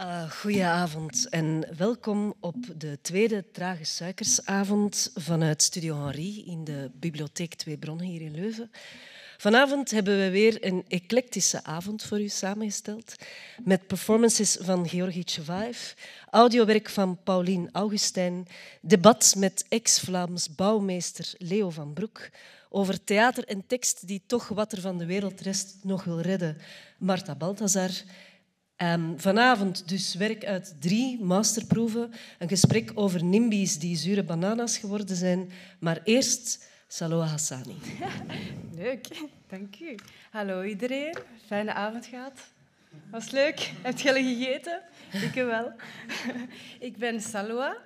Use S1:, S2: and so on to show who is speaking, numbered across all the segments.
S1: Uh, goedenavond en welkom op de tweede Trage Suikersavond vanuit Studio Henri in de Bibliotheek Twee Bronnen hier in Leuven. Vanavond hebben we weer een eclectische avond voor u samengesteld met performances van Georgi Tjevaev, audiowerk van Paulien Augustijn, debat met ex-Vlaams bouwmeester Leo van Broek over theater en tekst die toch wat er van de wereldrest nog wil redden, Marta Balthazar Vanavond dus werk uit drie masterproeven. Een gesprek over nimbies die zure bananas geworden zijn. Maar eerst Saloa Hassani.
S2: Leuk, dank u. Hallo iedereen, fijne avond gehad. Was leuk? Heb je al gegeten? Ik wel. Ik ben Saloa.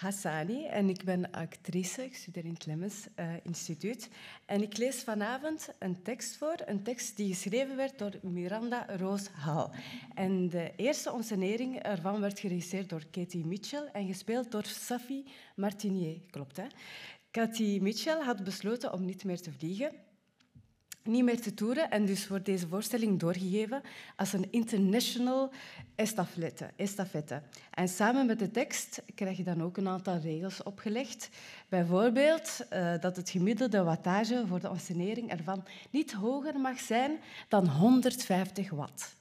S2: Hassani en ik ben actrice. Ik studeer in het Lemmens uh, Instituut. En ik lees vanavond een tekst voor, een tekst die geschreven werd door Miranda Roos Hall. En de eerste onsenering ervan werd geregisseerd door Katie Mitchell en gespeeld door Safi Martinier. Klopt, hè? Katie Mitchell had besloten om niet meer te vliegen niet meer te toeren en dus wordt deze voorstelling doorgegeven als een international estafette. estafette. En samen met de tekst krijg je dan ook een aantal regels opgelegd. Bijvoorbeeld uh, dat het gemiddelde wattage voor de onscenering ervan niet hoger mag zijn dan 150 watt.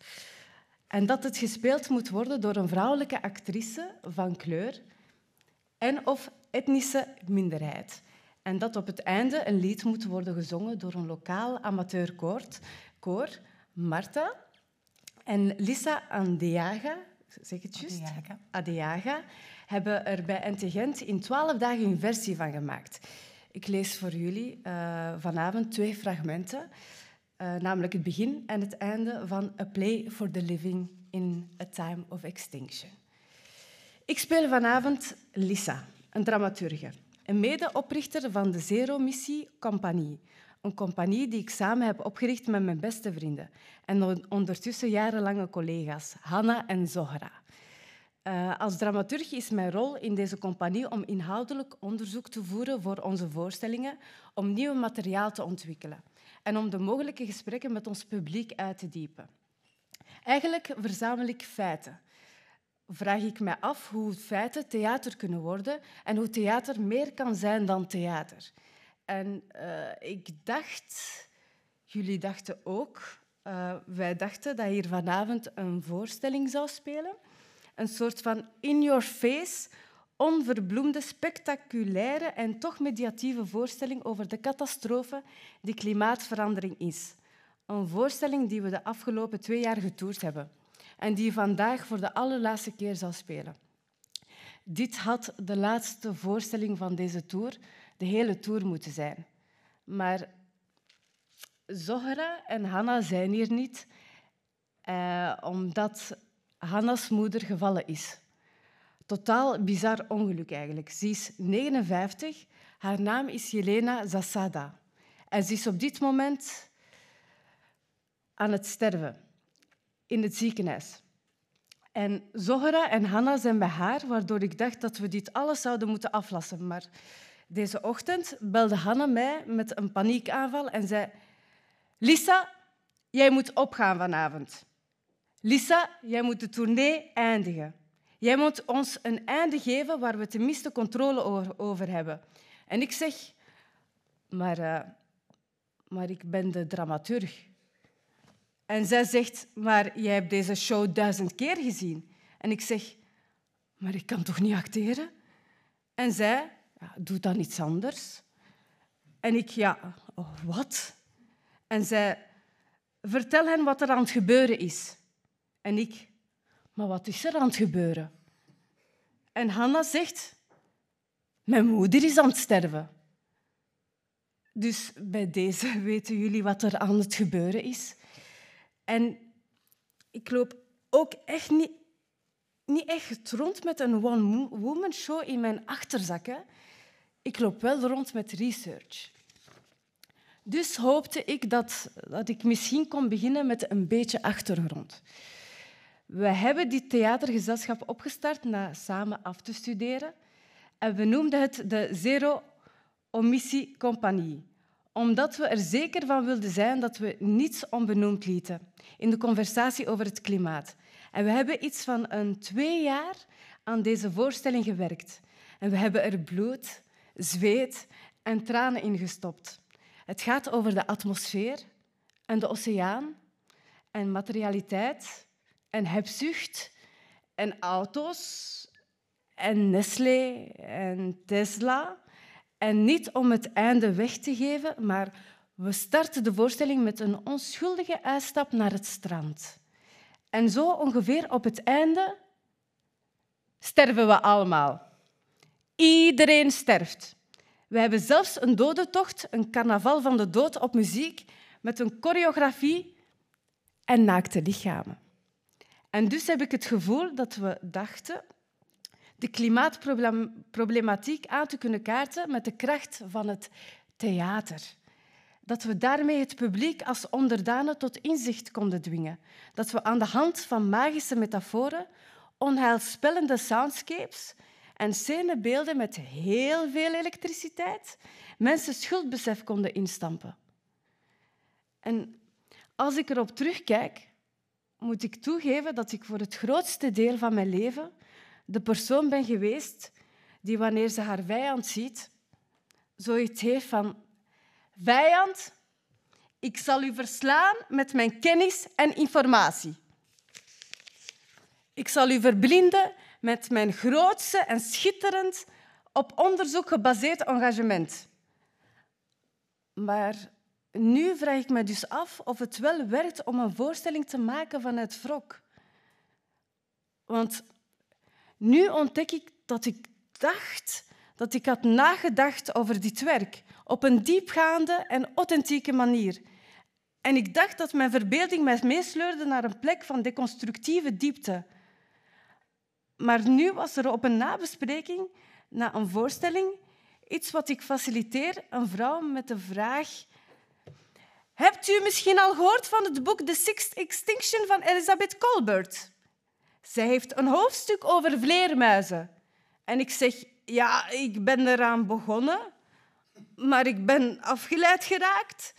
S2: En dat het gespeeld moet worden door een vrouwelijke actrice van kleur en of etnische minderheid. En dat op het einde een lied moet worden gezongen door een lokaal amateurkoor, koor, Marta en Lisa Andeaga, zeg het juist? Adeaga. Adeaga, hebben er bij NT in twaalf dagen een versie van gemaakt. Ik lees voor jullie uh, vanavond twee fragmenten, uh, namelijk het begin en het einde van A Play for the Living in a Time of Extinction. Ik speel vanavond Lisa, een dramaturge een medeoprichter van de Zero-missie Compagnie. Een compagnie die ik samen heb opgericht met mijn beste vrienden en ondertussen jarenlange collega's, Hanna en Zohra. Uh, als dramaturg is mijn rol in deze compagnie om inhoudelijk onderzoek te voeren voor onze voorstellingen, om nieuw materiaal te ontwikkelen en om de mogelijke gesprekken met ons publiek uit te diepen. Eigenlijk verzamel ik feiten vraag ik me af hoe feiten theater kunnen worden en hoe theater meer kan zijn dan theater. En uh, ik dacht, jullie dachten ook, uh, wij dachten dat hier vanavond een voorstelling zou spelen. Een soort van in-your-face, onverbloemde, spectaculaire en toch mediatieve voorstelling over de catastrofe die klimaatverandering is. Een voorstelling die we de afgelopen twee jaar getoerd hebben en die vandaag voor de allerlaatste keer zal spelen. Dit had de laatste voorstelling van deze tour, de hele tour moeten zijn. Maar Zohra en Hanna zijn hier niet, eh, omdat Hanna's moeder gevallen is. Totaal bizar ongeluk eigenlijk. Ze is 59, haar naam is Jelena Zasada. En ze is op dit moment aan het sterven in het ziekenhuis. En Zohra en Hanna zijn bij haar, waardoor ik dacht dat we dit alles zouden moeten aflassen. Maar deze ochtend belde Hanna mij met een paniekaanval en zei... Lisa, jij moet opgaan vanavond. Lisa, jij moet de tournee eindigen. Jij moet ons een einde geven waar we tenminste controle over hebben. En ik zeg... Maar, uh, maar ik ben de dramaturg. En zij zegt, maar jij hebt deze show duizend keer gezien. En ik zeg, maar ik kan toch niet acteren? En zij, ja, doe dan iets anders. En ik, ja, oh, wat? En zij, vertel hen wat er aan het gebeuren is. En ik, maar wat is er aan het gebeuren? En Hanna zegt, mijn moeder is aan het sterven. Dus bij deze weten jullie wat er aan het gebeuren is. En ik loop ook echt niet, niet echt rond met een one-woman show in mijn achterzakken. Ik loop wel rond met research. Dus hoopte ik dat, dat ik misschien kon beginnen met een beetje achtergrond. We hebben dit theatergezelschap opgestart na samen af te studeren. En we noemden het de Zero Omissie Compagnie omdat we er zeker van wilden zijn dat we niets onbenoemd lieten in de conversatie over het klimaat. En we hebben iets van een twee jaar aan deze voorstelling gewerkt. En we hebben er bloed, zweet en tranen in gestopt. Het gaat over de atmosfeer en de oceaan en materialiteit en hebzucht en auto's en Nestlé en Tesla. En niet om het einde weg te geven, maar we starten de voorstelling met een onschuldige uitstap naar het strand. En zo ongeveer op het einde sterven we allemaal. Iedereen sterft. We hebben zelfs een dodentocht, een carnaval van de dood op muziek, met een choreografie en naakte lichamen. En dus heb ik het gevoel dat we dachten de klimaatproblematiek aan te kunnen kaarten met de kracht van het theater. Dat we daarmee het publiek als onderdanen tot inzicht konden dwingen. Dat we aan de hand van magische metaforen, onheilspellende soundscapes en scenebeelden met heel veel elektriciteit mensen schuldbesef konden instampen. En als ik erop terugkijk, moet ik toegeven dat ik voor het grootste deel van mijn leven de persoon ben geweest die wanneer ze haar vijand ziet, zoiets heeft van vijand, ik zal u verslaan met mijn kennis en informatie. Ik zal u verblinden met mijn grootste en schitterend op onderzoek gebaseerd engagement. Maar nu vraag ik me dus af of het wel werkt om een voorstelling te maken vanuit wrok. Want nu ontdek ik dat ik dacht dat ik had nagedacht over dit werk op een diepgaande en authentieke manier. En ik dacht dat mijn verbeelding mij meesleurde naar een plek van deconstructieve diepte. Maar nu was er op een nabespreking, na een voorstelling, iets wat ik faciliteer, een vrouw met de vraag... Hebt u misschien al gehoord van het boek The Sixth Extinction van Elizabeth Colbert? Zij heeft een hoofdstuk over vleermuizen. En ik zeg, ja, ik ben eraan begonnen, maar ik ben afgeleid geraakt.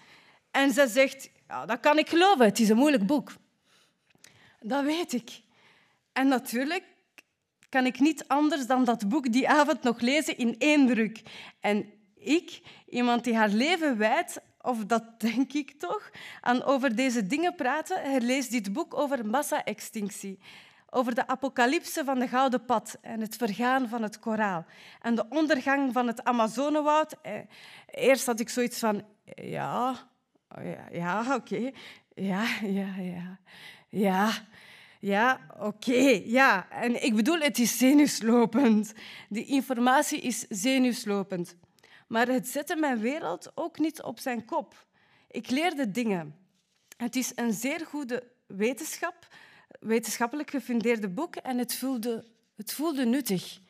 S2: En ze zegt, ja, dat kan ik geloven, het is een moeilijk boek. Dat weet ik. En natuurlijk kan ik niet anders dan dat boek die avond nog lezen in één druk. En ik, iemand die haar leven wijdt, of dat denk ik toch, aan over deze dingen praten, herleest dit boek over massa-extinctie over de apocalypse van de Gouden Pad en het vergaan van het koraal en de ondergang van het Amazonewoud. Eh, eerst had ik zoiets van, ja, ja, ja oké, ja, ja, ja, ja, ja, oké, ja. En ik bedoel, het is zenuwslopend. Die informatie is zenuwslopend. Maar het zette mijn wereld ook niet op zijn kop. Ik leerde dingen. Het is een zeer goede wetenschap wetenschappelijk gefundeerde boek en het voelde, het voelde nuttig.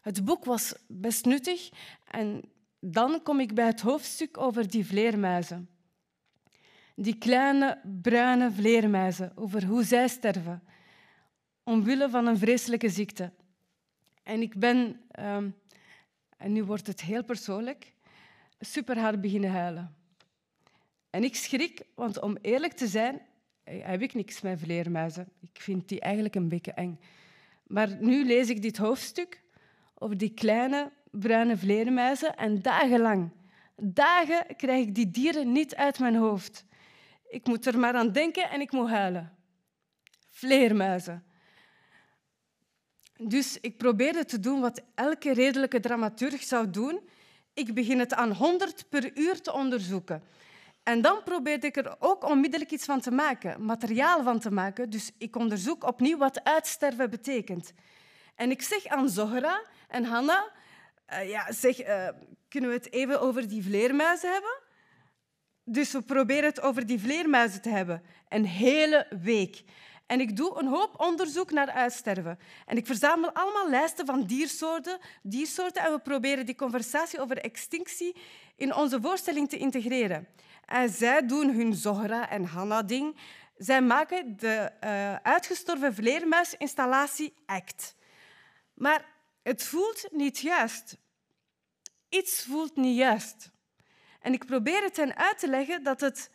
S2: Het boek was best nuttig en dan kom ik bij het hoofdstuk over die vleermuizen. Die kleine bruine vleermuizen, over hoe zij sterven, omwille van een vreselijke ziekte. En ik ben, um, en nu wordt het heel persoonlijk, super hard beginnen huilen. En ik schrik, want om eerlijk te zijn, heb ik niks met vleermuizen. Ik vind die eigenlijk een beetje eng. Maar nu lees ik dit hoofdstuk over die kleine bruine vleermuizen en dagenlang, dagen krijg ik die dieren niet uit mijn hoofd. Ik moet er maar aan denken en ik moet huilen. Vleermuizen. Dus ik probeerde te doen wat elke redelijke dramaturg zou doen. Ik begin het aan 100 per uur te onderzoeken. En dan probeerde ik er ook onmiddellijk iets van te maken, materiaal van te maken. Dus ik onderzoek opnieuw wat uitsterven betekent. En ik zeg aan Zohra en Hanna, uh, ja, zeg, uh, kunnen we het even over die vleermuizen hebben? Dus we proberen het over die vleermuizen te hebben. Een hele week. En ik doe een hoop onderzoek naar uitsterven. En ik verzamel allemaal lijsten van diersoorten, diersoorten en we proberen die conversatie over extinctie in onze voorstelling te integreren. En zij doen hun Zohra en Hanna-ding. Zij maken de uh, uitgestorven vleermuisinstallatie ACT. Maar het voelt niet juist. Iets voelt niet juist. En ik probeer het hen uit te leggen dat het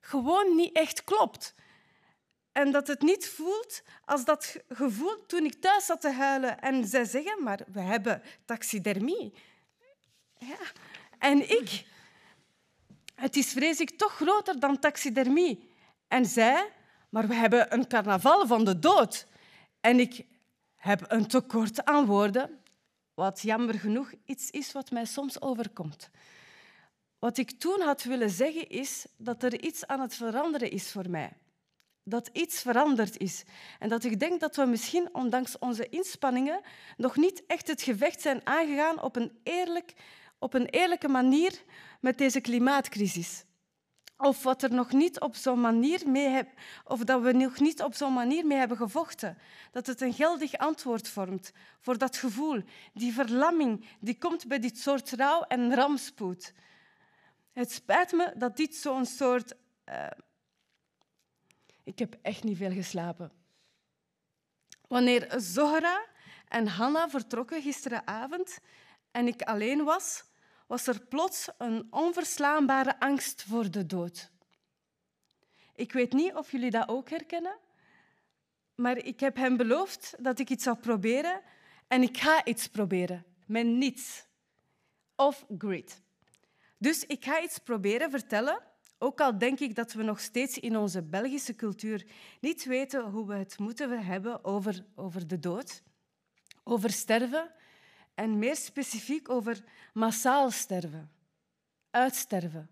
S2: gewoon niet echt klopt. En dat het niet voelt als dat gevoel toen ik thuis zat te huilen. En zij zeggen, maar we hebben taxidermie. Ja. En ik, het is vrees ik toch groter dan taxidermie. En zij, maar we hebben een carnaval van de dood. En ik heb een tekort aan woorden, wat jammer genoeg iets is wat mij soms overkomt. Wat ik toen had willen zeggen is dat er iets aan het veranderen is voor mij. Dat iets veranderd is. En dat ik denk dat we misschien, ondanks onze inspanningen, nog niet echt het gevecht zijn aangegaan op een, eerlijk, op een eerlijke manier met deze klimaatcrisis. Of, wat er nog niet op zo'n manier mee heb, of dat we nog niet op zo'n manier mee hebben gevochten. Dat het een geldig antwoord vormt voor dat gevoel, die verlamming die komt bij dit soort rouw en ramspoed. Het spijt me dat dit zo'n soort. Uh... Ik heb echt niet veel geslapen. Wanneer Zohra en Hanna vertrokken gisteravond en ik alleen was, was er plots een onverslaanbare angst voor de dood. Ik weet niet of jullie dat ook herkennen, maar ik heb hem beloofd dat ik iets zou proberen en ik ga iets proberen met niets of greed. Dus ik ga iets proberen vertellen, ook al denk ik dat we nog steeds in onze Belgische cultuur niet weten hoe we het moeten hebben over, over de dood, over sterven en meer specifiek over massaal sterven, uitsterven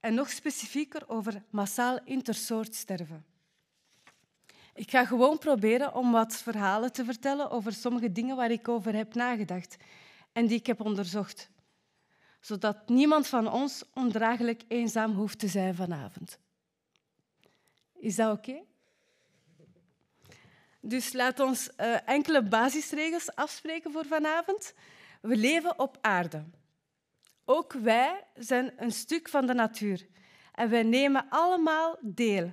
S2: en nog specifieker over massaal intersoort sterven. Ik ga gewoon proberen om wat verhalen te vertellen over sommige dingen waar ik over heb nagedacht en die ik heb onderzocht zodat niemand van ons ondraaglijk eenzaam hoeft te zijn vanavond. Is dat oké? Dus laat ons uh, enkele basisregels afspreken voor vanavond. We leven op aarde. Ook wij zijn een stuk van de natuur en wij nemen allemaal deel.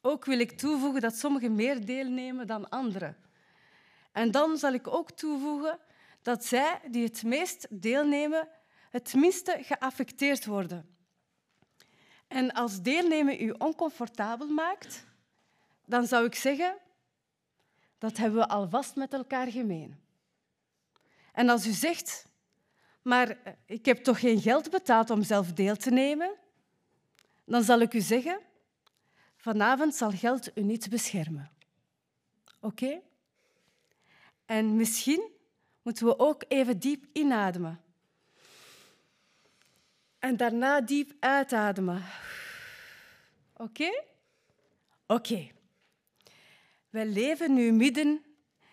S2: Ook wil ik toevoegen dat sommigen meer deel nemen dan anderen. En dan zal ik ook toevoegen dat zij die het meest deelnemen het minste geaffecteerd worden. En als deelnemen u oncomfortabel maakt, dan zou ik zeggen, dat hebben we alvast met elkaar gemeen. En als u zegt, maar ik heb toch geen geld betaald om zelf deel te nemen, dan zal ik u zeggen, vanavond zal geld u niet beschermen. Oké? En misschien moeten we ook even diep inademen. En daarna diep uitademen. Oké? Oké. Wij leven nu midden,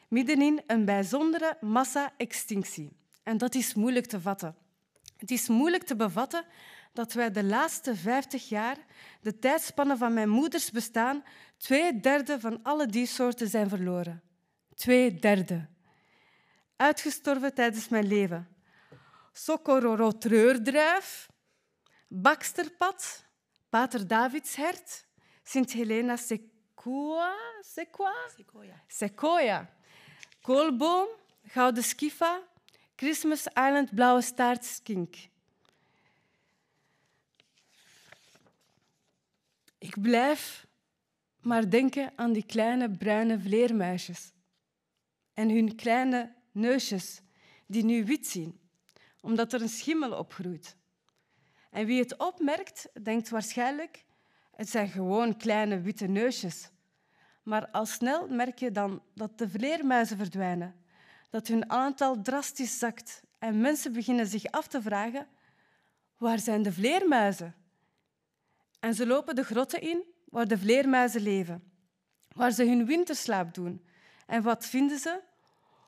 S2: middenin een bijzondere massa-extinctie. En dat is moeilijk te vatten. Het is moeilijk te bevatten dat wij de laatste 50 jaar, de tijdspanne van mijn moeders bestaan, twee derde van alle diersoorten zijn verloren. Twee derde. Uitgestorven tijdens mijn leven. Socorro treurdruif, Baksterpad, Pater Davidshert, Sint Helena Sequoia, Sequoia? Sequoia. Koolboom, Gouden Skifa, Christmas Island Blauwe Staartskink. Ik blijf maar denken aan die kleine bruine vleermuisjes en hun kleine neusjes die nu wit zien, omdat er een schimmel opgroeit. En wie het opmerkt, denkt waarschijnlijk, het zijn gewoon kleine witte neusjes. Maar al snel merk je dan dat de vleermuizen verdwijnen, dat hun aantal drastisch zakt en mensen beginnen zich af te vragen, waar zijn de vleermuizen? En ze lopen de grotten in waar de vleermuizen leven, waar ze hun winterslaap doen. En wat vinden ze?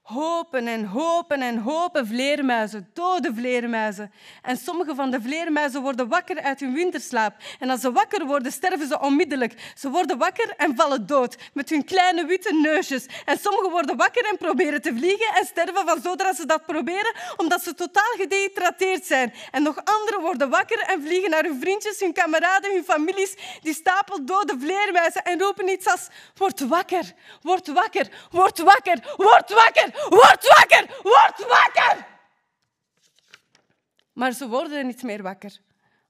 S2: Hopen en hopen en hopen vleermuizen, dode vleermuizen. En sommige van de vleermuizen worden wakker uit hun winterslaap. En als ze wakker worden, sterven ze onmiddellijk. Ze worden wakker en vallen dood met hun kleine witte neusjes. En sommigen worden wakker en proberen te vliegen en sterven van zodra ze dat proberen, omdat ze totaal gedehydrateerd zijn. En nog anderen worden wakker en vliegen naar hun vriendjes, hun kameraden, hun families, die stapel dode vleermuizen en roepen iets als word wakker, word wakker, word wakker, word wakker. Word wakker! Word wakker! Maar ze worden niet meer wakker,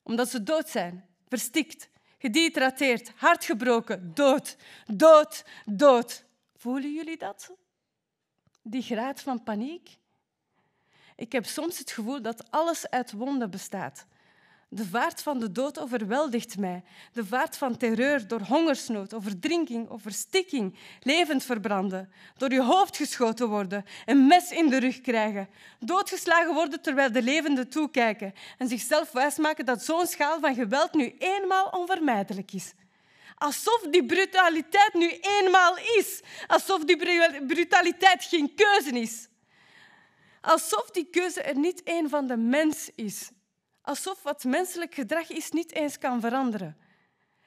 S2: omdat ze dood zijn, verstikt, gedehydrateerd, hart gebroken, dood, dood, dood. Voelen jullie dat? Die graad van paniek? Ik heb soms het gevoel dat alles uit wonden bestaat. De vaart van de dood overweldigt mij. De vaart van terreur door hongersnood, overdrinking, overstikking, levend verbranden, door je hoofd geschoten worden, een mes in de rug krijgen, doodgeslagen worden terwijl de levenden toekijken en zichzelf wijsmaken dat zo'n schaal van geweld nu eenmaal onvermijdelijk is. Alsof die brutaliteit nu eenmaal is. Alsof die brutaliteit geen keuze is. Alsof die keuze er niet een van de mens is. Alsof wat menselijk gedrag is niet eens kan veranderen.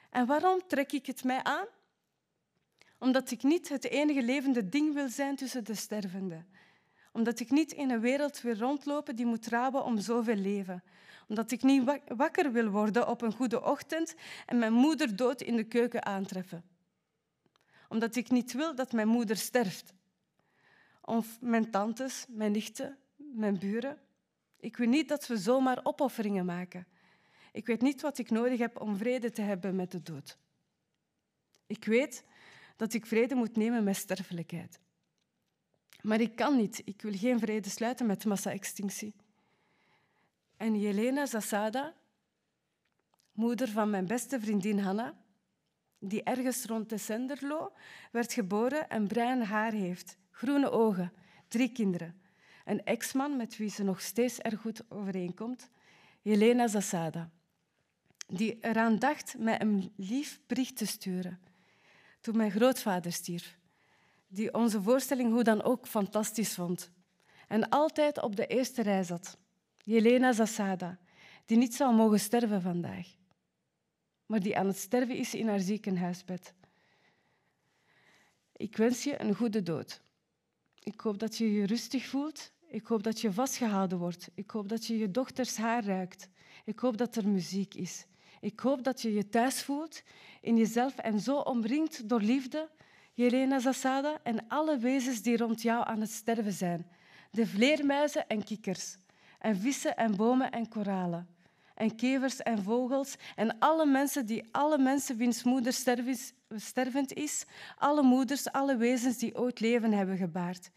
S2: En waarom trek ik het mij aan? Omdat ik niet het enige levende ding wil zijn tussen de stervenden. Omdat ik niet in een wereld wil rondlopen die moet rouwen om zoveel leven. Omdat ik niet wakker wil worden op een goede ochtend en mijn moeder dood in de keuken aantreffen. Omdat ik niet wil dat mijn moeder sterft. Of mijn tantes, mijn nichten, mijn buren. Ik wil niet dat we zomaar opofferingen maken. Ik weet niet wat ik nodig heb om vrede te hebben met de dood. Ik weet dat ik vrede moet nemen met sterfelijkheid. Maar ik kan niet. Ik wil geen vrede sluiten met massa-extinctie. En Jelena Zasada, moeder van mijn beste vriendin Hanna, die ergens rond de Senderlo werd geboren en bruin haar heeft, groene ogen, drie kinderen een ex-man met wie ze nog steeds erg goed overeenkomt, Jelena Zasada, die eraan dacht mij een lief bericht te sturen toen mijn grootvader stierf, die onze voorstelling hoe dan ook fantastisch vond en altijd op de eerste rij zat. Jelena Zasada, die niet zou mogen sterven vandaag, maar die aan het sterven is in haar ziekenhuisbed. Ik wens je een goede dood. Ik hoop dat je je rustig voelt ik hoop dat je vastgehouden wordt. Ik hoop dat je je dochters haar ruikt. Ik hoop dat er muziek is. Ik hoop dat je je thuis voelt in jezelf en zo omringd door liefde, Jelena Zasada, en alle wezens die rond jou aan het sterven zijn. De vleermuizen en kikkers, en vissen en bomen en koralen, en kevers en vogels, en alle mensen die alle mensen wiens moeder stervend is, alle moeders, alle wezens die ooit leven hebben gebaard.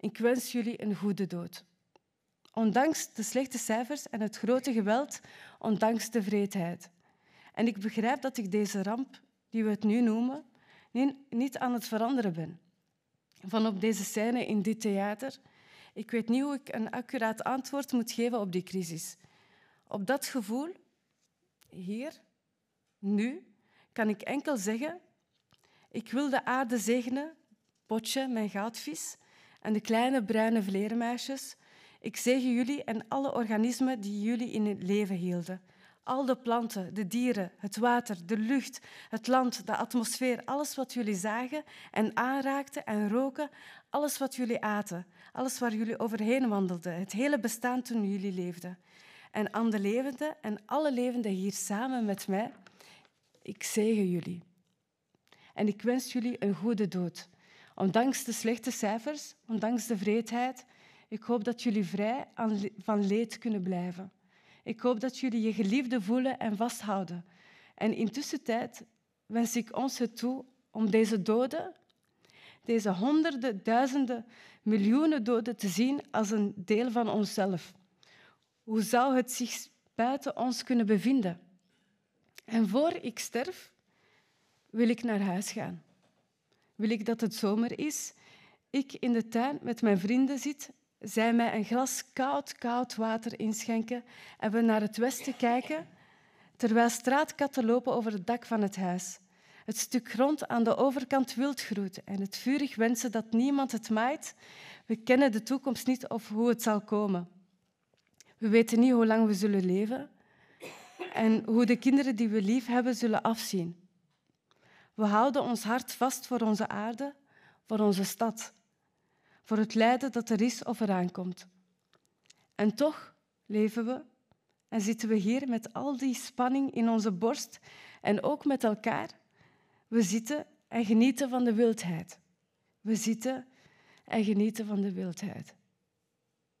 S2: Ik wens jullie een goede dood. Ondanks de slechte cijfers en het grote geweld, ondanks de vreedheid. En ik begrijp dat ik deze ramp, die we het nu noemen, niet aan het veranderen ben. Van op deze scène in dit theater. Ik weet niet hoe ik een accuraat antwoord moet geven op die crisis. Op dat gevoel, hier, nu, kan ik enkel zeggen: ik wil de aarde zegenen, Potje, mijn goudvis, en de kleine bruine vleermuisjes. Ik zegen jullie en alle organismen die jullie in het leven hielden. Al de planten, de dieren, het water, de lucht, het land, de atmosfeer, alles wat jullie zagen en aanraakten en roken, alles wat jullie aten, alles waar jullie overheen wandelden, het hele bestaan toen jullie leefden. En aan de levenden en alle levenden hier samen met mij, ik zegen jullie. En ik wens jullie een goede dood. Ondanks de slechte cijfers, ondanks de vreedheid, ik hoop dat jullie vrij van leed kunnen blijven. Ik hoop dat jullie je geliefde voelen en vasthouden. En intussen tijd wens ik ons het toe om deze doden, deze honderden, duizenden, miljoenen doden te zien als een deel van onszelf. Hoe zou het zich buiten ons kunnen bevinden? En voor ik sterf, wil ik naar huis gaan wil ik dat het zomer is, ik in de tuin met mijn vrienden zit, zij mij een glas koud, koud water inschenken en we naar het westen kijken, terwijl straatkatten lopen over het dak van het huis. Het stuk grond aan de overkant wild groeit en het vurig wensen dat niemand het maait. We kennen de toekomst niet of hoe het zal komen. We weten niet hoe lang we zullen leven en hoe de kinderen die we lief hebben zullen afzien. We houden ons hart vast voor onze aarde, voor onze stad, voor het lijden dat er is of eraan komt. En toch leven we en zitten we hier met al die spanning in onze borst en ook met elkaar. We zitten en genieten van de wildheid. We zitten en genieten van de wildheid.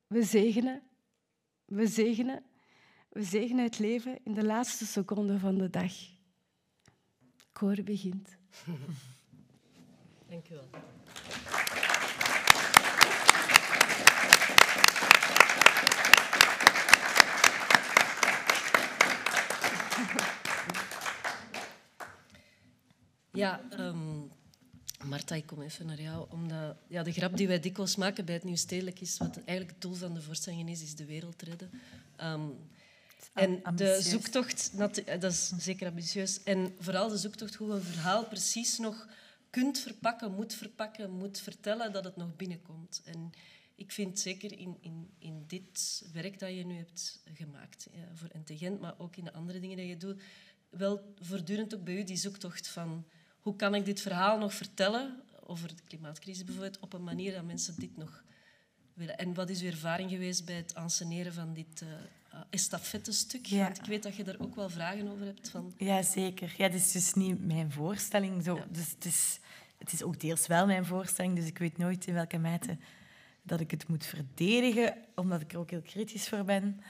S2: We zegenen, we zegenen, we zegenen het leven in de laatste seconde van de dag. Koor begint.
S1: Dank u wel. Ja, um, Marta, ik kom even naar jou. Omdat ja, de grap die wij dikwijls maken bij het Nieuw Stedelijk is, wat eigenlijk het doel van de voorstelling is, is de wereld redden. Um, en de zoektocht, dat is zeker ambitieus. En vooral de zoektocht hoe een verhaal precies nog kunt verpakken, moet verpakken, moet vertellen dat het nog binnenkomt. En ik vind zeker in, in, in dit werk dat je nu hebt gemaakt, ja, voor Intelligent, maar ook in de andere dingen die je doet, wel voortdurend ook bij u die zoektocht van hoe kan ik dit verhaal nog vertellen, over de klimaatcrisis bijvoorbeeld, op een manier dat mensen dit nog willen. En wat is uw ervaring geweest bij het anseneren van dit uh, estafette-stuk? Ja. Want ik weet dat je daar ook wel vragen over hebt. Van...
S3: Ja, zeker. Ja, het is dus niet mijn voorstelling. Zo. Dus het, is, het is ook deels wel mijn voorstelling, dus ik weet nooit in welke mate dat ik het moet verdedigen, omdat ik er ook heel kritisch voor ben.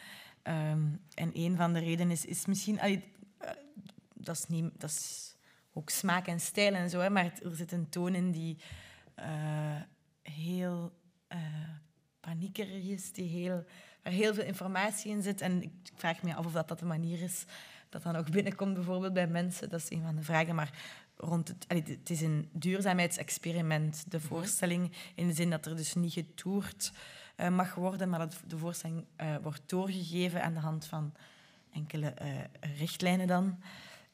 S3: Um, en een van de redenen is, is misschien... Allee, uh, dat, is niet, dat is ook smaak en stijl en zo, hè, maar er zit een toon in die uh, heel uh, paniekerig is, die heel, waar heel veel informatie in zit. En ik vraag me af of dat, dat de manier is dat dan ook binnenkomt, bijvoorbeeld bij mensen. Dat is een van de vragen. Maar rond het, het is een duurzaamheidsexperiment, de mhm. voorstelling, in de zin dat er dus niet getoerd uh, mag worden, maar dat de voorstelling uh, wordt doorgegeven aan de hand van enkele uh, richtlijnen dan.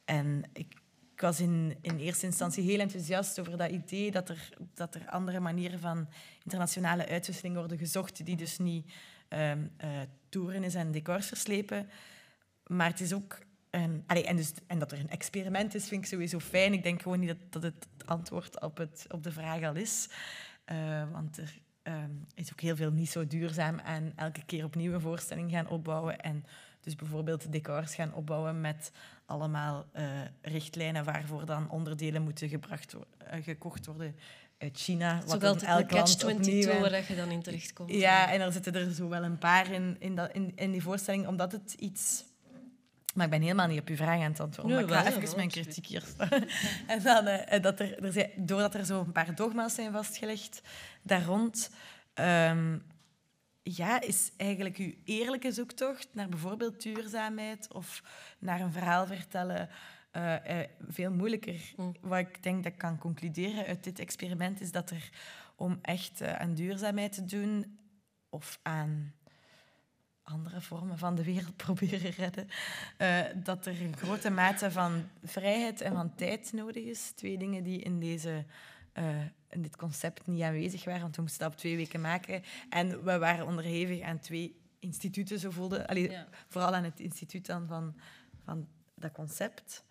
S3: En ik ik was in, in eerste instantie heel enthousiast over dat idee dat er, dat er andere manieren van internationale uitwisseling worden gezocht, die dus niet um, toeren is en decors verslepen. Maar het is ook een, en, dus, en dat er een experiment is, vind ik sowieso fijn. Ik denk gewoon niet dat, dat het antwoord op, het, op de vraag al is. Uh, want er um, is ook heel veel niet zo duurzaam en elke keer opnieuw een voorstelling gaan opbouwen. En dus bijvoorbeeld decors gaan opbouwen met allemaal uh, richtlijnen waarvoor dan onderdelen moeten gebracht gekocht worden uit China.
S1: Wat dan elk land opnieuw... waar je dan in terechtkomt.
S3: Ja, en er zitten er zo wel een paar in, in, dat, in, in die voorstelling, omdat het iets... Maar ik ben helemaal niet op uw vraag aan het antwoorden. Nee, maar ik ga even mijn kritiek hier en dan, uh, dat er, er zijn, doordat er zo een paar dogma's zijn vastgelegd daar rond... Um, ja, is eigenlijk uw eerlijke zoektocht naar bijvoorbeeld duurzaamheid of naar een verhaal vertellen uh, uh, veel moeilijker. Mm. Wat ik denk dat ik kan concluderen uit dit experiment is dat er om echt uh, aan duurzaamheid te doen of aan andere vormen van de wereld proberen redden, dat er een grote mate van vrijheid en van tijd nodig is. Twee dingen die in deze in dit concept niet aanwezig waren, want we moesten dat op twee weken maken. En we waren onderhevig aan twee instituten, zo voelde. Allee, Vooral aan het instituut dan van, van dat concept.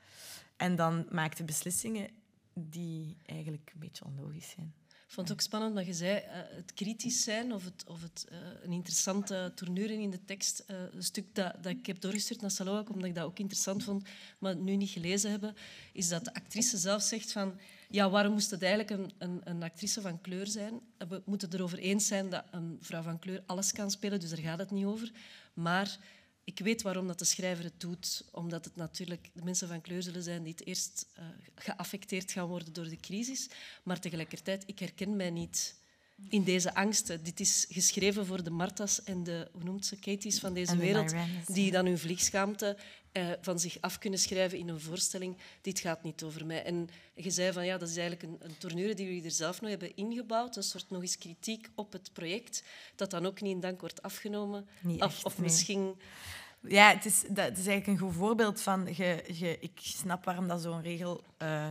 S3: En dan maakte beslissingen die eigenlijk een beetje onlogisch zijn.
S1: Ik vond het ook spannend, maar je zei uh, het kritisch zijn of, het, of het, uh, een interessante tournure in de tekst. Uh, een stuk dat, dat ik heb doorgestuurd naar Salou, omdat ik dat ook interessant vond, maar nu niet gelezen hebben, is dat de actrice zelf zegt van ja, waarom moest het eigenlijk een, een, een, actrice van kleur zijn? We moeten erover eens zijn dat een vrouw van kleur alles kan spelen, dus daar gaat het niet over. Maar ik weet waarom dat de schrijver het doet. Omdat het natuurlijk de mensen van kleur zullen zijn die het eerst uh, geaffecteerd gaan worden door de crisis. Maar tegelijkertijd, ik herken mij niet in deze angsten. Dit is geschreven voor de Martas en de hoe noemt ze, Katie's van deze wereld, die dan hun vliegschaamte eh, van zich af kunnen schrijven in een voorstelling. Dit gaat niet over mij. En je zei van ja, dat is eigenlijk een, een tournure die we er zelf nog hebben ingebouwd, een soort nog eens kritiek op het project, dat dan ook niet in dank wordt afgenomen.
S3: of,
S1: of misschien
S3: ja, het is, dat, is eigenlijk een goed voorbeeld van... Ik snap waarom dat zo'n regel uh,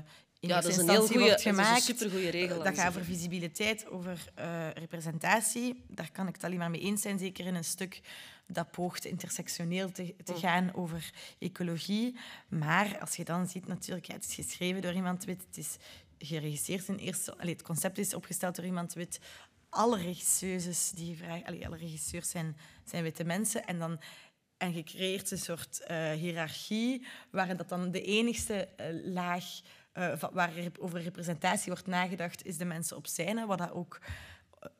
S3: in ja, dat is een heel goede, wordt gemaakt.
S1: supergoeie regel.
S3: Dat gaat over visibiliteit, over uh, representatie. Daar kan ik het alleen maar mee eens zijn, zeker in een stuk dat poogt intersectioneel te, te mm. gaan over ecologie. Maar als je dan ziet, natuurlijk, ja, het is geschreven door iemand wit, het is geregisseerd in eerste... Allee, het concept is opgesteld door iemand wit. Alle regisseuses die vragen... Allee, alle regisseurs zijn, zijn witte mensen. En dan en je creëert een soort uh, hiërarchie, waarin dat dan de enigste uh, laag uh, waar over representatie wordt nagedacht, is de mensen op scène, wat dat ook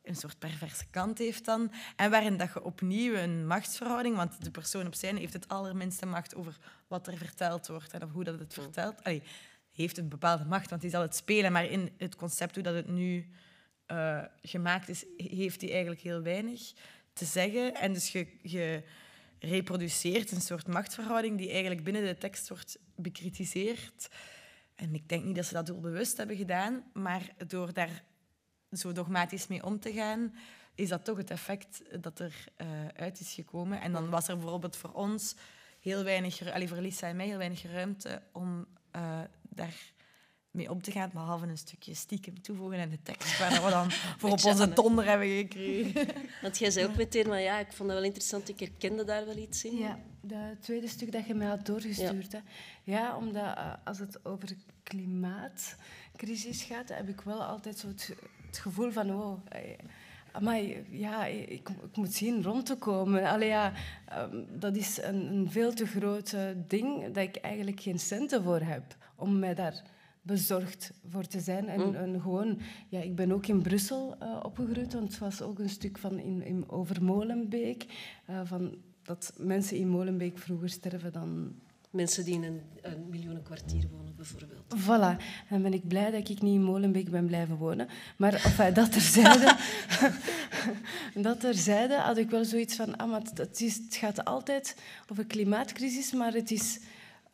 S3: een soort perverse kant heeft dan. En waarin dat je opnieuw een machtsverhouding, want de persoon op scène heeft het allerminste macht over wat er verteld wordt en of hoe dat het vertelt. Allee, heeft een bepaalde macht, want hij zal het spelen. Maar in het concept hoe dat het nu eh, gemaakt is, heeft hij eigenlijk heel weinig te zeggen. En dus je, je reproduceert een soort machtsverhouding die eigenlijk binnen de tekst wordt bekritiseerd. En ik denk niet dat ze dat doelbewust hebben gedaan, maar door daar zo dogmatisch mee om te gaan, is dat toch het effect dat er uh, uit is gekomen. En dan was er bijvoorbeeld voor ons heel weinig, allee, voor Lisa en mij, heel weinig ruimte om uh, daar mee om te gaan, behalve een stukje stiekem toevoegen in de tekst, waar we dan voor op onze donder hebben gekregen.
S1: Want jij zei ook meteen, maar ja, ik vond dat wel interessant, ik herkende daar wel iets in.
S2: Ja, dat tweede stuk dat je mij had doorgestuurd. Ja, hè. ja omdat uh, als het over klimaatcrisis gaat, heb ik wel altijd zo het, het gevoel van, oh, maar ja, ik, ik, moet zien rond te komen. Allee, ja, um, dat is een, een, veel te groot uh, ding dat ik eigenlijk geen centen voor heb om mij daar bezorgd voor te zijn. En, mm. en gewoon, ja, ik ben ook in Brussel uh, opgegroeid, want het was ook een stuk van in, in over Molenbeek. Uh, van dat mensen in Molenbeek vroeger sterven dan
S1: mensen die in een, een miljoenenkwartier wonen, bijvoorbeeld.
S2: Voilà. En ben ik blij dat ik niet in Molenbeek ben blijven wonen. Maar enfin, dat terzijde, dat terzijde had ik wel zoiets van... Ah, maar het, is, het gaat altijd over klimaatcrisis, maar het is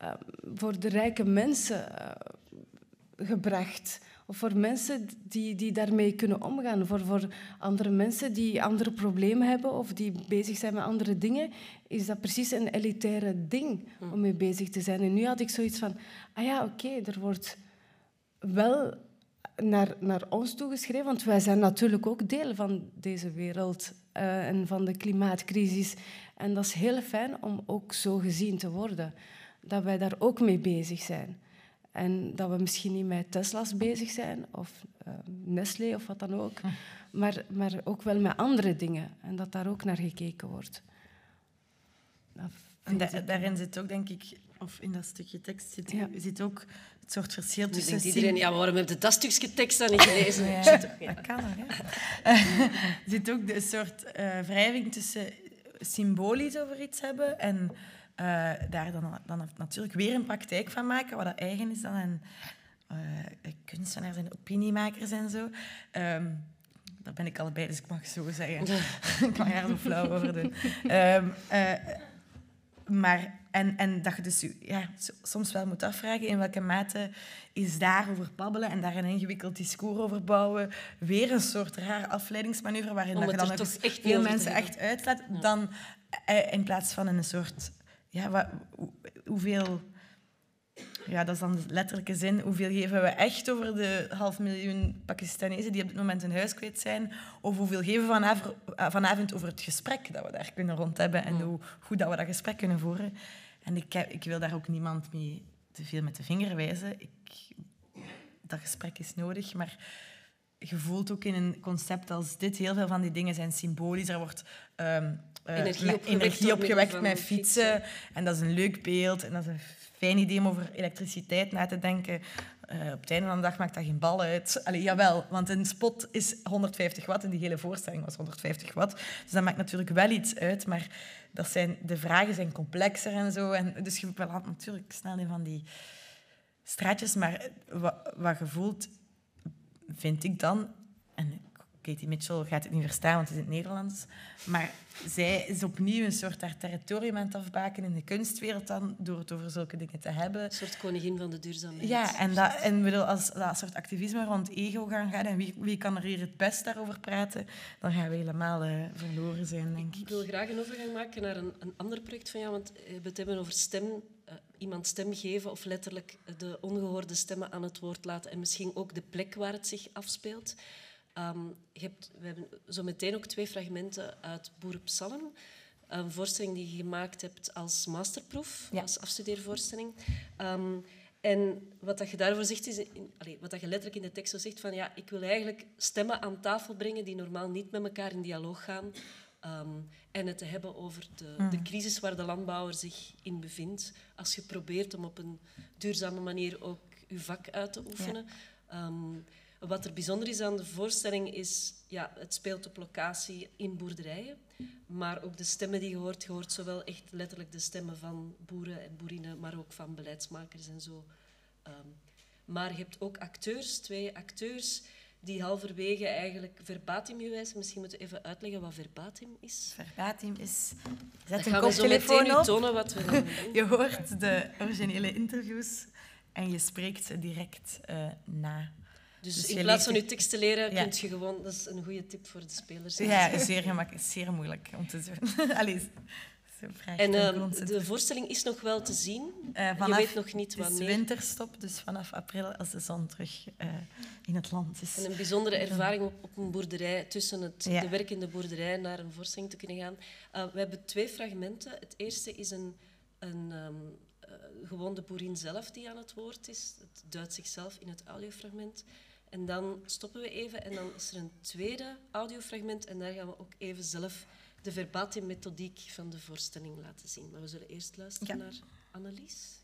S2: uh, voor de rijke mensen uh, gebracht. Voor mensen die, die daarmee kunnen omgaan. Voor, voor andere mensen die andere problemen hebben of die bezig zijn met andere dingen, is dat precies een elitaire ding om mee bezig te zijn. En nu had ik zoiets van, ah ja, oké, er wordt wel naar, naar ons toegeschreven, want wij zijn natuurlijk ook deel van deze wereld uh, en van de klimaatcrisis. En dat is heel fijn om ook zo gezien te worden, dat wij daar ook mee bezig zijn. En dat we misschien niet met Tesla's bezig zijn, of uh, Nestlé of wat dan ook, maar, maar ook wel met andere dingen. En dat daar ook naar gekeken wordt.
S3: En daarin zit ook, denk ik, of in dat stukje tekst zit, ja. zit ook het soort verschil tussen...
S1: Iedereen, ja, waarom heb je dat stukje tekst dan niet gelezen?
S3: ja, dat kan hè. er zit ook een soort uh, wrijving tussen symbolisch over iets hebben en daar dan, dan natuurlijk weer een praktijk van maken, wat dat eigen is dan aan uh, kunstenaars en opiniemakers en zo. Um, dat ben ik allebei, dus ik mag zo zeggen. ik mag er zo flauw over doen. Um, uh, maar, en, en dat je dus ja, soms wel moet afvragen in welke mate is daarover babbelen en daar een ingewikkeld discours over bouwen weer een soort raar afleidingsmanoeuvre waarin dat je dan ook echt veel mensen echt uitlaat, dan in plaats van een soort ja, wat, hoeveel... Ja, dat is dan de letterlijke zin. Hoeveel geven we echt over de half miljoen Pakistanezen die op dit moment hun huis kwijt zijn? Of hoeveel geven we vanavond, eh, vanavond over het gesprek dat we daar kunnen rond hebben en hoe goed dat we dat gesprek kunnen voeren? En ik, ik wil daar ook niemand mee te veel met de vinger wijzen. Ik, dat gesprek is nodig, maar je voelt ook in een concept als dit, heel veel van die dingen zijn symbolisch. Er wordt um, uh, energie opgewekt, energie opgewekt met fietsen. En dat is een leuk beeld. En dat is een fijn idee om over elektriciteit na te denken. Uh, op het einde van de dag maakt dat geen bal uit. Allee, jawel, want een spot is 150 watt en die hele voorstelling was 150 watt. Dus dat maakt natuurlijk wel iets uit, maar dat zijn, de vragen zijn complexer en zo. En, dus je belandt natuurlijk snel in van die straatjes. Maar wat, wat je voelt vind ik dan, en Katie Mitchell gaat het niet verstaan, want het is in het Nederlands, maar zij is opnieuw een soort haar territorium aan het afbaken in de kunstwereld dan, door het over zulke dingen te hebben.
S1: Een soort koningin van de duurzaamheid.
S3: Ja, en, dat, en bedoel, als dat soort activisme rond ego gaan gaan en wie, wie kan er hier het best daarover praten, dan gaan we helemaal uh, verloren zijn, denk ik.
S1: Ik wil graag een overgang maken naar een, een ander project van jou, want we het hebben over stem uh, iemand stem geven of letterlijk de ongehoorde stemmen aan het woord laten en misschien ook de plek waar het zich afspeelt. Um, je hebt, we hebben zo meteen ook twee fragmenten uit Boerenpsalm. Een voorstelling die je gemaakt hebt als masterproef, als afstudeervoorstelling. Um, en wat dat je daarvoor zegt, is... In, allez, wat dat je letterlijk in de tekst zo zegt, van ja, ik wil eigenlijk stemmen aan tafel brengen die normaal niet met elkaar in dialoog gaan. Um, en het te hebben over de, de, mm. crisis waar de landbouwer zich in bevindt. Als je probeert om op een duurzame manier ook je vak uit te oefenen. Um, wat er bijzonder is aan de voorstelling is, ja, het speelt op locatie in boerderijen, maar ook de stemmen die je hoort, je hoort zowel echt letterlijk de stemmen van boeren en boerinnen, maar ook van beleidsmakers en zo. Um, Maar je hebt ook acteurs, twee acteurs, die halverwege eigenlijk verbatim gewijs... Misschien moeten we even uitleggen wat verbatim is.
S3: Verbatim is... Zet een koptelefoon op.
S1: tonen wat we dan doen.
S3: Je hoort de originele interviews en je spreekt direct eh, na.
S1: Dus,
S3: Dus
S1: in plaats van je tekst te leren,
S3: Ja.
S1: kun je gewoon... Dat is een goede tip voor de spelers.
S3: Ja, zeer gemakkelijk, zeer moeilijk om te doen. Allee, zo
S1: En
S3: grondzet.
S1: de voorstelling is nog wel te zien.
S3: Eh,
S1: je weet nog niet
S3: Het is
S1: wanneer.
S3: winterstop, dus vanaf april als de zon terug eh, in het land is.
S1: En een bijzondere ervaring op, op een boerderij, tussen het,
S3: Ja.
S1: de werkende boerderij naar een voorstelling te kunnen gaan. We hebben twee fragmenten. Het eerste is een, een ehm, eh, gewoon de boerin zelf die aan het woord is. Het duidt zichzelf in het audiofragment. En dan stoppen we even en dan is er een tweede audiofragment en daar gaan we ook even zelf de verbatim methodiek van de voorstelling laten zien. Maar we zullen eerst luisteren
S3: Ja.
S1: naar Annelies.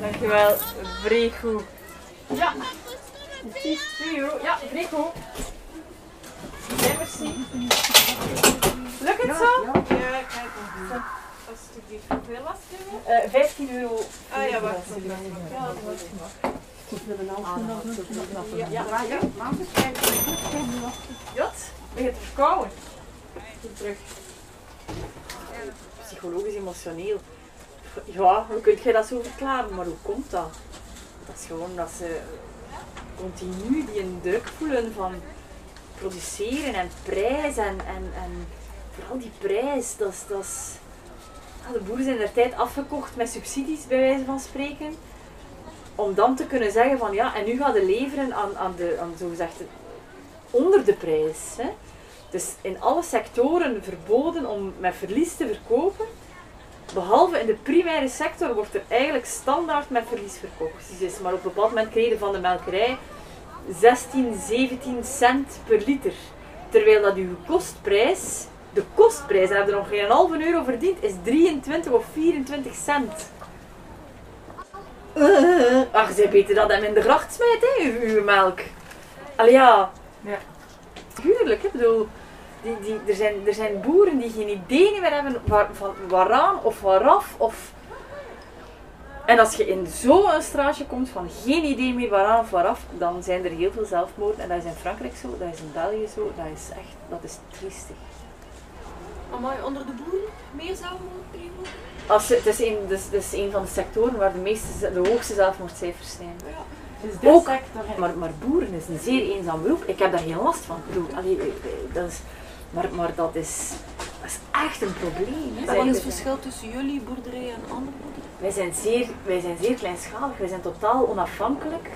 S4: Dankjewel, vrij goed. Ja, precies, 2 euro. Ja. Ja, merci. Lukt het zo? Ja, kijk. Alsjeblieft. Hoeveel was het? Uh, 15 euro. Ah ja, wacht. Ja, dat was Ja, ja, ja. ja. Jot, ben je te verkouden? Goed terug. Psychologisch, emotioneel. Ja, hoe kun je dat zo verklaren? Maar hoe komt dat? Gewoon dat ze continu die een druk voelen van produceren en prijs en, en, en vooral die prijs, dat is, ja, de boeren zijn er tijd afgekocht met subsidies bij wijze van spreken om dan te kunnen zeggen van ja, en nu gaan we leveren aan, aan de, aan zogezegd de- onder de prijs. Hè. Dus in alle sectoren verboden om met verlies te verkopen. Behalve in de primaire sector wordt er eigenlijk standaard met verlies verkocht. Dus maar op een bepaald moment kregen van de melkerij 16, 17 cent per liter. Terwijl dat uw kostprijs, de kostprijs, en heb je nog geen halve euro verdiend, is 23 of 24 cent. Eh, ach, zij beter dat hem in de gracht smijt, hè, uw, uw melk. Allee, ja.
S3: Ja.
S4: Tuurlijk, ik bedoel, die, die, er, zijn, er zijn boeren die geen idee meer hebben waar, van waaraan of waaraf. Of... En als je in zo'n straatje komt van geen idee meer waaraan of waaraf, dan zijn er heel veel zelfmoorden. En dat is in Frankrijk zo, dat is in België zo, dat is echt, dat is triestig.
S5: Amai, onder de boeren meer zelfmoordperioden?
S4: Als, het, is een, dus, het is een van de sectoren waar de, meeste, de hoogste zelfmoordcijfers zijn.
S5: Ja.
S4: Dus Ook, maar, maar boeren is een zeer eenzaam beroep. Ik heb daar geen last van. Ik bedoel, allee, eh, eh, dat is, maar, maar dat is, dat is echt een probleem. Hè.
S5: Wat is het verschil tussen jullie boerderij en andere boerderijen?
S4: Wij zijn zeer, wij zijn zeer kleinschalig, wij zijn totaal onafhankelijk.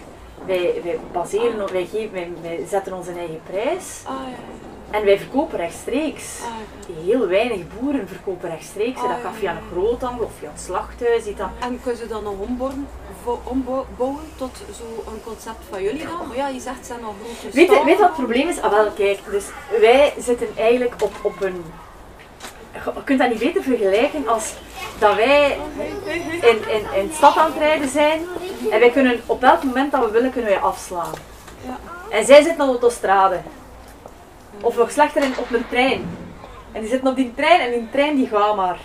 S4: Wij, wij, baseren, wij, geven, wij, wij zetten onze eigen prijs
S5: Ah ja,
S4: en wij verkopen rechtstreeks.
S5: ah.
S4: Heel weinig boeren verkopen rechtstreeks.
S5: Ah,
S4: dat kan
S5: ja,
S4: via een groothandel of via een slachthuis. Dan.
S5: En kun je dan nog ombouwen, vo- ombouwen tot zo'n concept van jullie dan? Maar ja, je zegt zijn al grote
S4: Weet je, weet wat het probleem is? Ah, wel, kijk, dus wij zitten eigenlijk op, op een. Je kunt dat niet beter vergelijken als dat wij in, in, in de stad aan het rijden zijn en wij kunnen op elk moment dat we willen kunnen wij afslaan.
S5: Ja.
S4: En zij zitten op de autostrade. Of nog slechter in, op een trein. En die zitten op die trein en die trein die gaat maar.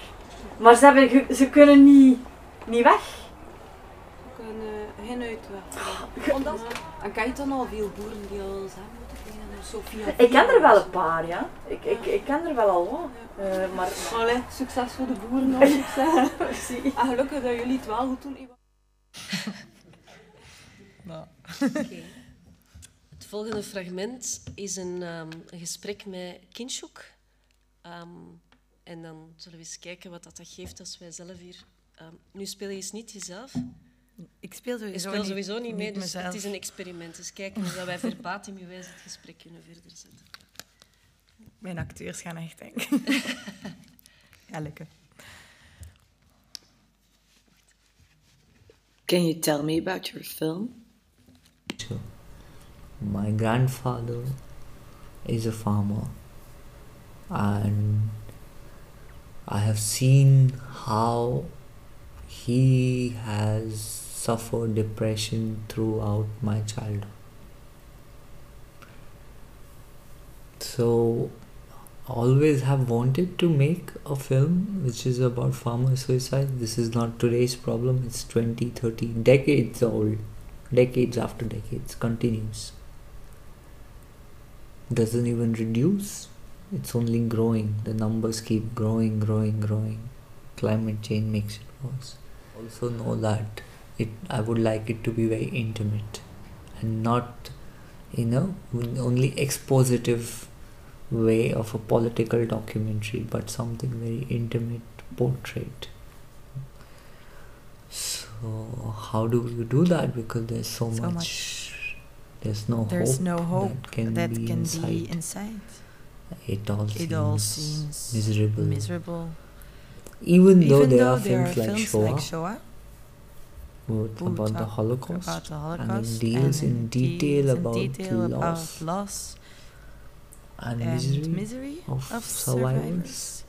S4: Maar ze, hebben, ze kunnen niet, niet weg.
S5: Geen uitweg. Omdat, en ken je dan al veel boeren die al zijn moeten beginnen? Sophia
S4: Ik ken er wel een paar, ja. Ik, ik, ik ken er wel al wat. Eh, maar
S5: Allee, succes voor de boeren nog succes. En gelukkig dat jullie het wel goed doen. Eva.
S3: Nou,
S1: Oké. Het volgende fragment is een, ehm, een gesprek met Kinshuk. Ehm, en dan zullen we eens kijken wat dat, dat geeft als wij zelf hier... ehm, nu speel je eens niet jezelf.
S3: Ik speel sowieso,
S1: niet mee, dus
S3: mezelf.
S1: het is een experiment. Dus kijken dat wij verbatim gewijs het gesprek kunnen verder zetten.
S3: Mijn acteurs gaan echt denken. ja, lekker.
S5: Can you tell me about your film?
S6: Sure. My grandfather is a farmer, and I have seen how he has suffered depression throughout my childhood. So, always have wanted to make a film which is about farmer suicide. This is not today's problem, it's 20, 30, decades old. Decades after decades, continues. Doesn't even reduce, it's only growing. The numbers keep growing, growing, growing. Climate change makes it worse. Also, know that it I would like it to be very intimate and not, you know, only expositive way of a political documentary, but something very intimate portrait. So how do you do that? Because there's so,
S3: So
S6: much,
S3: much.
S6: There's no
S3: There's
S6: hope.
S3: no hope
S6: that can
S3: that
S6: be
S3: can
S6: inside.
S3: be inside.
S6: It all
S3: It
S6: seems
S3: all seems
S6: miserable.
S3: miserable.
S6: Even though
S3: Even
S6: there
S3: though
S6: are
S3: there
S6: films
S3: are
S6: like
S3: films
S6: Shoah,
S3: like Shoah
S6: about the Holocaust,
S3: about the
S6: and
S3: Holocaust
S6: it deals
S3: and
S6: in detail
S3: deals in
S6: about
S3: detail about
S6: loss
S3: loss
S6: and,
S3: and
S6: misery,
S3: misery
S6: of,
S3: of
S6: survivors.
S3: survivors.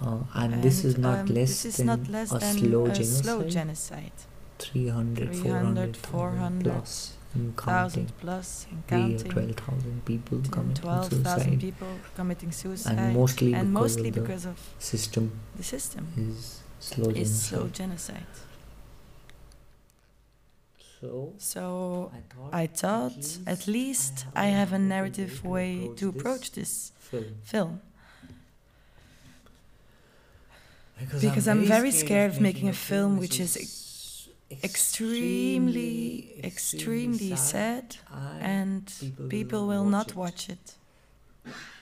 S6: Uh, and, this is not
S3: um,
S6: less
S3: is
S6: than
S3: not less
S6: a
S3: than
S6: slow
S3: a
S6: genocide.
S3: slow genocide.
S6: 300,
S3: 300,
S6: 400,
S3: 400
S6: plus and counting.
S3: Thousand plus and counting.
S6: 12,000 people
S3: 10,
S6: committing
S3: 12,000
S6: suicide.
S3: people committing suicide.
S6: And mostly
S3: and
S6: because
S3: mostly
S6: of the
S3: because of
S6: system
S3: the system.
S6: is slow
S3: Is
S6: genocide.
S3: slow genocide.
S6: So I thought,
S3: at least I have a narrative way to approach this
S6: film.
S3: Because I'm very scared of making a film which is
S6: ex-
S3: Extremely, extremely sad, and people will not watch it.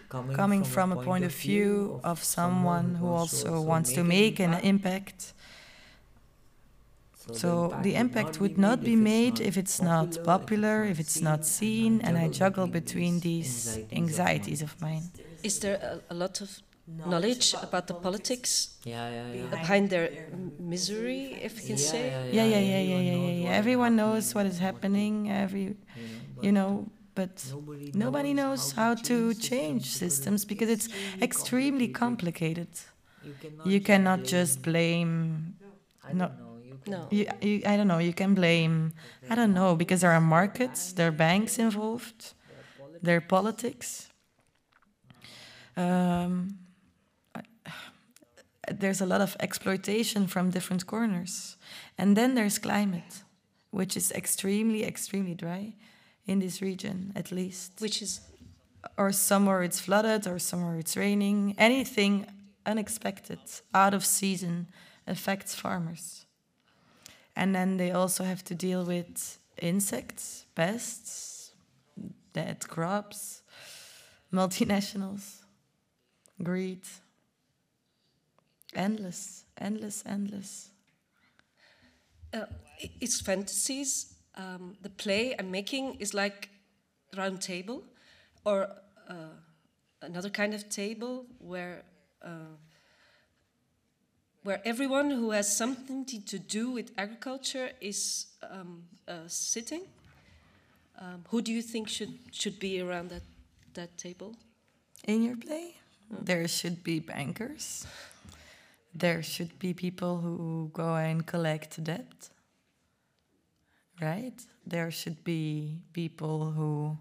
S3: Coming from a point of view of someone who also wants to make an impact. So the impact would not be made if it's not popular, if it's not seen, and I juggle between these anxieties of mine.
S1: Is there a, a lot of knowledge about the politics
S6: Yeah, yeah, yeah.
S1: behind their misery, if you can say?
S3: Yeah, yeah, yeah, yeah, yeah, yeah, yeah. Everyone knows what is happening. Every, you know, but nobody knows how to change systems because it's extremely complicated. You cannot just blame. No,
S1: No.
S3: you, you, I don't know. You can blame. I don't know because there are markets, there are banks involved, there are politics. Um, I- there's a lot of exploitation from different corners, and then there's climate, which is extremely, extremely dry in this region, at least.
S1: Which is
S3: Or somewhere it's flooded, or somewhere it's raining. Anything unexpected, out of season, affects farmers. And then they also have to deal with insects, pests, dead crops, multinationals, greed. Endless, endless, endless.
S1: uh, it's fantasies. Um, the play I'm making is like round table, or uh, another kind of table where uh, where everyone who has something to- do with agriculture is um, uh, sitting. Um, who do you think should should be around that that table?
S3: In your play, there should be bankers. There should be people who go and collect debt. Right? There should be people who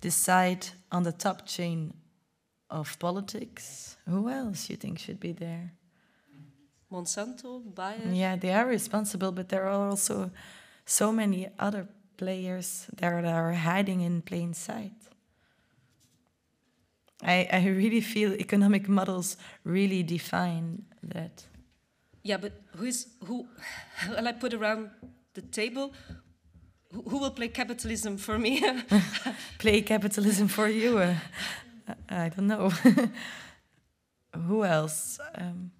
S3: decide on the top chain of politics. Who else you think should be there?
S1: Monsanto, Bayer.
S3: Yeah, they are responsible, but there are also so many other players that are hiding in plain sight. I, I really feel economic models really define that.
S1: Yeah, but who is who? Will I put around the table? Who, who will play capitalism for me?
S3: Play capitalism for you. Uh, I don't know. Who else? Um,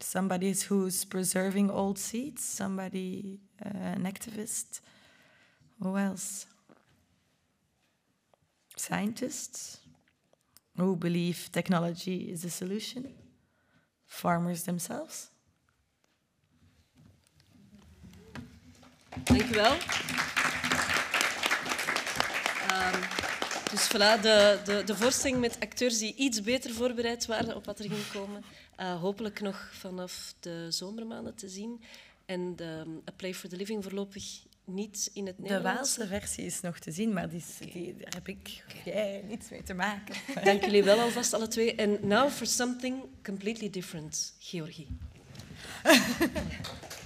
S3: somebody who's preserving old seeds. Somebody, uh, an activist. Who else? Scientists who believe technology is the solution. Farmers themselves.
S7: Dank u wel. Ehm, dus voilà, de, de, de voorstelling met acteurs die iets beter voorbereid waren op wat er ging komen. Uh, hopelijk nog vanaf de zomermaanden te zien. En de, A Play for the Living voorlopig niet in het Nederlands.
S3: De Waalse versie is nog te zien, maar die, die, daar heb ik jij niets mee te maken.
S7: Dank jullie wel alvast, alle twee. En now for something completely different, Georgie.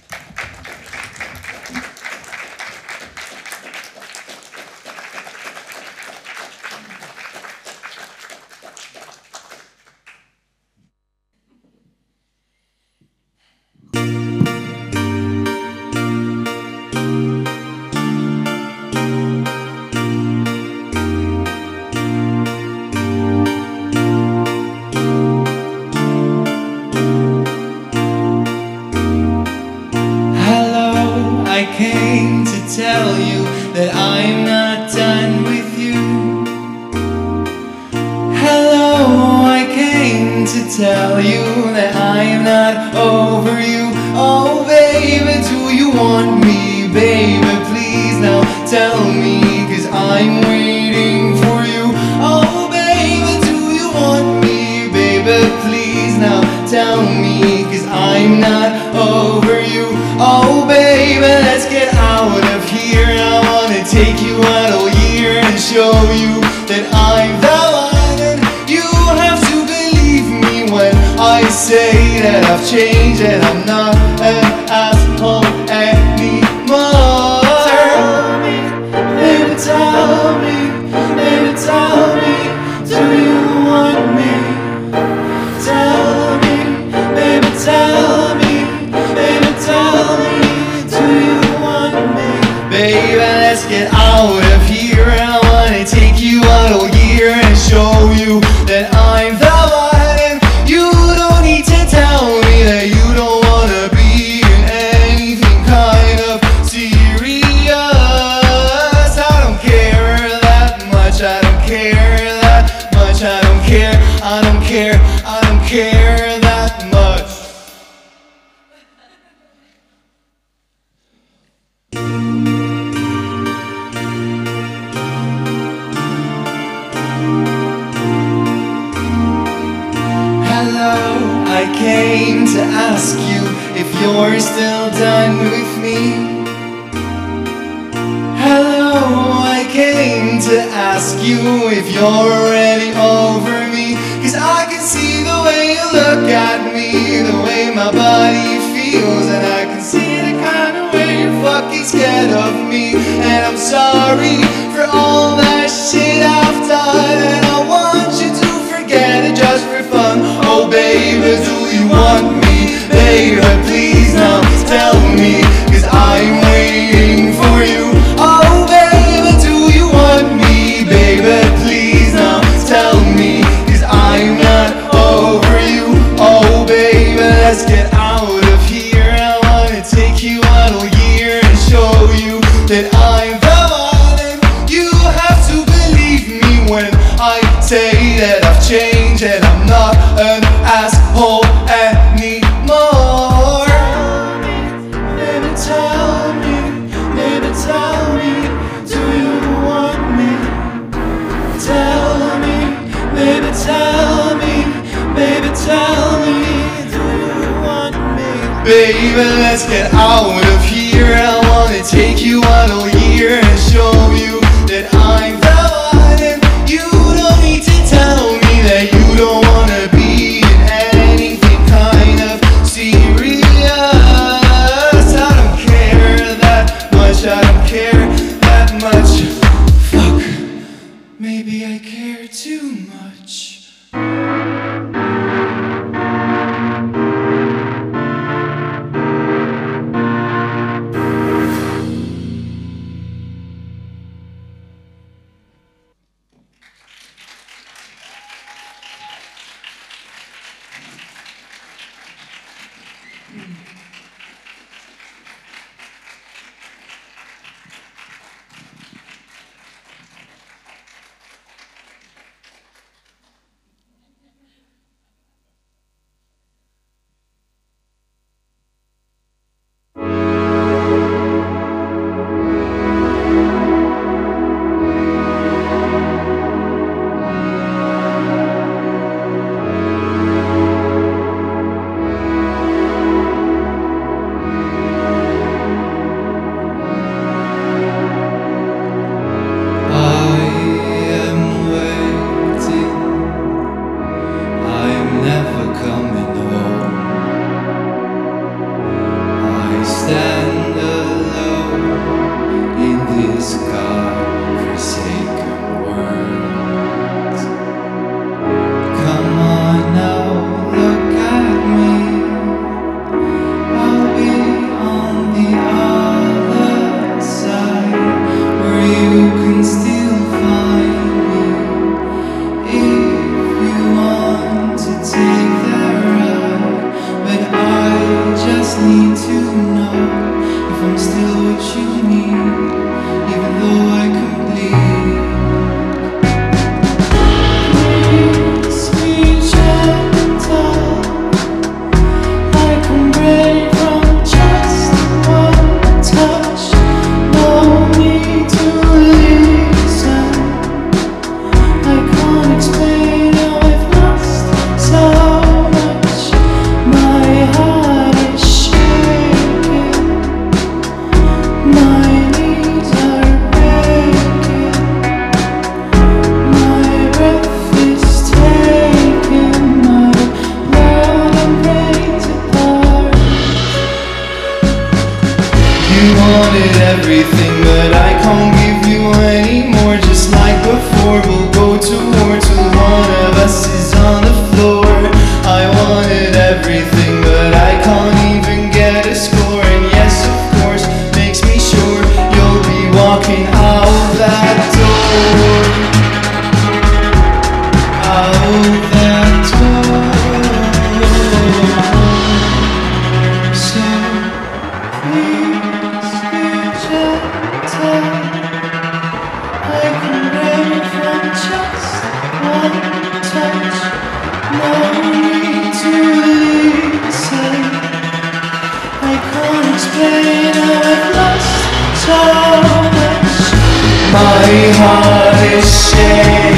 S8: is shaking.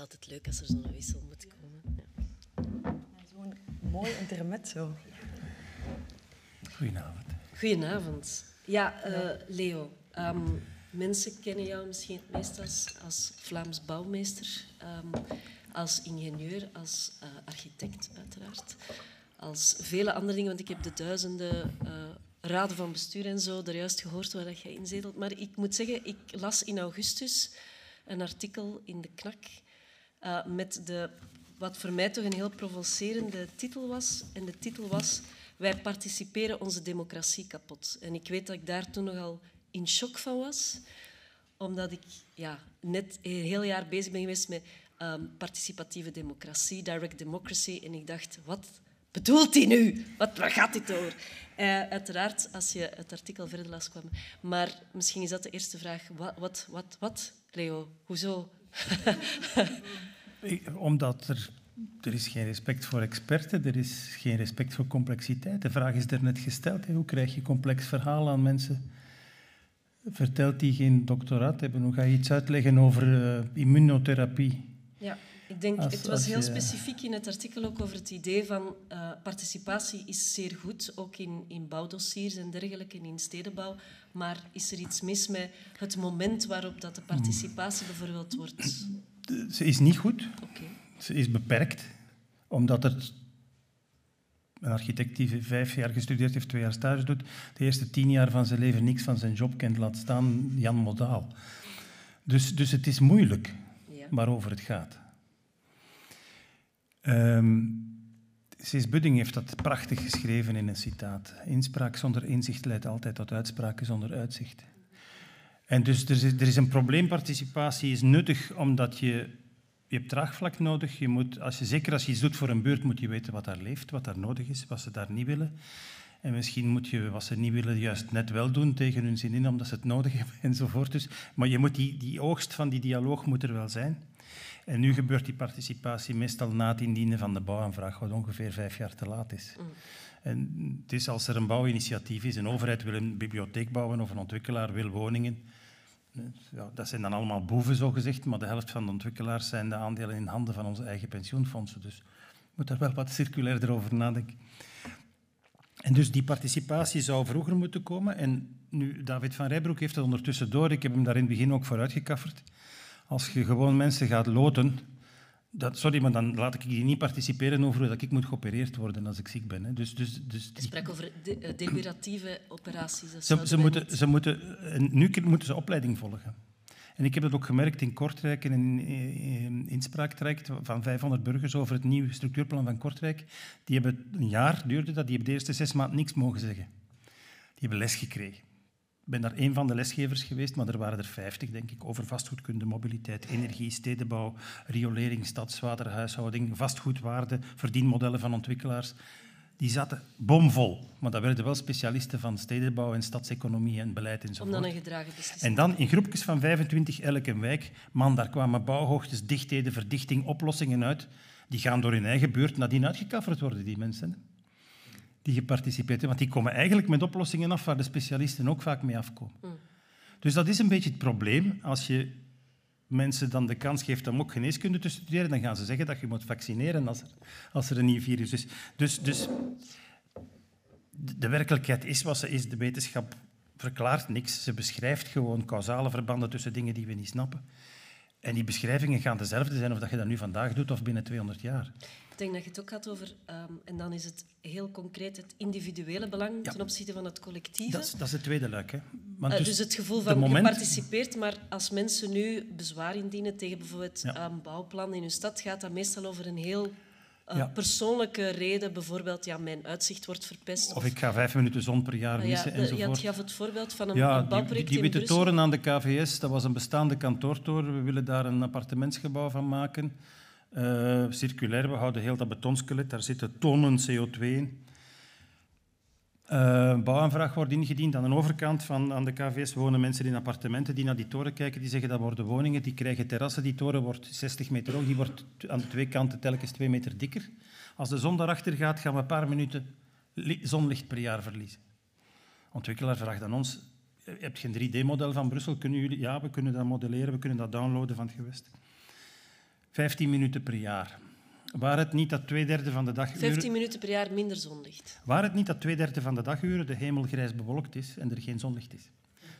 S8: Is
S1: altijd leuk als er zo'n wissel moet komen. Ja.
S9: Zo'n mooi intermezzo.
S10: Goedenavond.
S1: Goedenavond. Ja, eh, Leo. ehm, mensen kennen jou misschien het meest als, als Vlaams bouwmeester, ehm, als ingenieur, als eh, architect uiteraard. Als vele andere dingen, want ik heb de duizenden eh, raden van bestuur en zo er juist gehoord waar dat jij in zetelt. Maar ik moet zeggen, ik las in augustus een artikel in de Knak eh, met de, wat voor mij toch een heel provocerende titel was. En de titel was Wij participeren onze democratie kapot. En ik weet dat ik daar toen nogal in shock van was, omdat ik ja, net een heel jaar bezig ben geweest met ehm, participatieve democratie, direct democracy. En ik dacht, wat bedoelt hij nu? Wat, waar gaat dit over? Eh, uiteraard, als je het artikel verder las kwam. Maar misschien is dat de eerste vraag. Wat, wat, wat, wat Leo? Hoezo?
S10: Omdat er, er is geen respect voor experten, er is geen respect voor complexiteit. De vraag is er net gesteld. Hè. Hoe krijg je complex verhaal aan mensen? Vertelt die geen doctoraat hebben? Hoe ga je iets uitleggen over eh, immunotherapie?
S1: Ja, ik denk,
S10: Als-
S1: het was heel
S10: je-
S1: specifiek in het artikel ook over het idee van eh, participatie is zeer goed, ook in, in bouwdossiers en dergelijke, en in stedenbouw. Maar is er iets mis met het moment waarop dat de participatie bijvoorbeeld wordt...
S10: Ze is niet goed,
S1: Oké.
S10: ze is beperkt, omdat het een architect die vijf jaar gestudeerd heeft, twee jaar stage doet, de eerste tien jaar van zijn leven niks van zijn job kent, laat staan Jan Modaal. Dus, dus het is moeilijk
S1: Ja.
S10: waarover het gaat. Ehm Cees Budding heeft dat prachtig geschreven in een citaat. Inspraak zonder inzicht leidt altijd tot uitspraken zonder uitzicht. En dus er is, er is een probleem. Participatie is nuttig omdat je, je hebt draagvlak nodig. Je moet, als je, zeker als je iets doet voor een buurt, moet je weten wat daar leeft, wat daar nodig is, wat ze daar niet willen. En misschien moet je wat ze niet willen juist net wel doen tegen hun zin in, omdat ze het nodig hebben enzovoort. Dus, maar je moet die, die oogst van die dialoog moet er wel zijn. En nu gebeurt die participatie meestal na het indienen van de bouwaanvraag, wat ongeveer vijf jaar te laat is. En het is als er een bouwinitiatief is, een overheid wil een bibliotheek bouwen of een ontwikkelaar wil woningen, ja, dat zijn dan allemaal boeven, zogezegd, maar de helft van de ontwikkelaars zijn de aandelen in handen van onze eigen pensioenfondsen. Dus je moet daar wel wat circulairder over nadenken. En dus die participatie zou vroeger moeten komen. En nu, David van Rijbroek heeft het ondertussen door. Ik heb hem daar in het begin ook voor uitgekafferd. Als je gewoon mensen gaat loten... Dat, sorry, maar dan laat ik die niet participeren over hoe dat ik moet geopereerd worden als ik ziek ben. Hè. Dus, dus, dus
S1: Je
S10: die-
S1: sprak over de, eh, deliberatieve operaties. Dat
S10: ze, ze moeten,
S1: niet-
S10: ze moeten, en nu moeten ze opleiding volgen. En ik heb dat ook gemerkt in Kortrijk en in, in inspraaktraject van 500 burgers over het nieuwe structuurplan van Kortrijk. Die hebben een jaar duurde dat, die hebben de eerste zes maanden niks mogen zeggen. Die hebben les gekregen. Ik ben daar één van de lesgevers geweest, maar er waren er vijftig, denk ik, over vastgoedkunde, mobiliteit, energie, stedenbouw, riolering, stadswater, huishouding, vastgoedwaarde, verdienmodellen van ontwikkelaars. Die zaten bomvol, maar dat werden wel specialisten van stedenbouw en stadseconomie en beleid
S1: Om
S10: enzovoort.
S1: dan een gedragen beslissing
S10: En dan in groepjes van 25 elke wijk, man, daar kwamen bouwhoogtes, dichtheden, verdichting, oplossingen uit. Die gaan door hun eigen buurt nadien uitgekafferd worden, die mensen. Die geparticipeerd hebben. Want die komen eigenlijk met oplossingen af waar de specialisten ook vaak mee afkomen. Dus dat is een beetje het probleem. Als je mensen dan de kans geeft om ook geneeskunde te studeren, dan gaan ze zeggen dat je moet vaccineren als er, als er een nieuw virus is. Dus, dus de de werkelijkheid is wat ze is. De wetenschap verklaart niks. Ze beschrijft gewoon causale verbanden tussen dingen die we niet snappen. En die beschrijvingen gaan dezelfde zijn of dat je dat nu vandaag doet of binnen 200 jaar.
S1: Ik denk dat je het ook had over, ehm, en dan is het heel concreet het individuele belang
S10: Ja.
S1: ten opzichte van het collectieve.
S10: Dat is, dat is het tweede luik. Hè. Want
S1: Eh, dus, het gevoel van
S10: moment-
S1: je participeert, maar als mensen nu bezwaar indienen tegen bijvoorbeeld
S10: Ja.
S1: een bouwplan in hun stad, gaat dat meestal over een heel eh,
S10: Ja.
S1: persoonlijke reden. Bijvoorbeeld, ja, mijn uitzicht wordt verpest.
S10: Of ik ga vijf minuten zon per jaar
S1: ja,
S10: missen
S1: de- ja,
S10: enzovoort.
S1: het gaf het voorbeeld van een,
S10: Ja,
S1: een bouwproject
S10: die, die witte toren aan de KVS, dat was een bestaande kantoortoren. We willen daar een appartementsgebouw van maken. Eh, circulair, we houden heel dat betonskelet. Daar zitten tonnen CO2 in. Een bouwaanvraag wordt ingediend. Aan de overkant van aan de KVS wonen mensen in appartementen die naar die toren kijken. Die zeggen dat worden woningen, die krijgen terrassen. Die toren wordt 60 meter hoog, die wordt aan de twee kanten telkens twee meter dikker. Als de zon daarachter gaat, gaan we een paar minuten li- zonlicht per jaar verliezen. Ontwikkelaar vraagt aan ons, je een 3D-model van Brussel? Kunnen jullie? Ja, we kunnen dat modelleren, we kunnen dat downloaden van het gewest. 15 minuten per jaar. Waar het niet dat twee derde van de daguren...
S1: 15 minuten per jaar minder zonlicht.
S10: Waar het niet dat twee derde van de daguren de hemel grijs bewolkt is en er geen zonlicht is.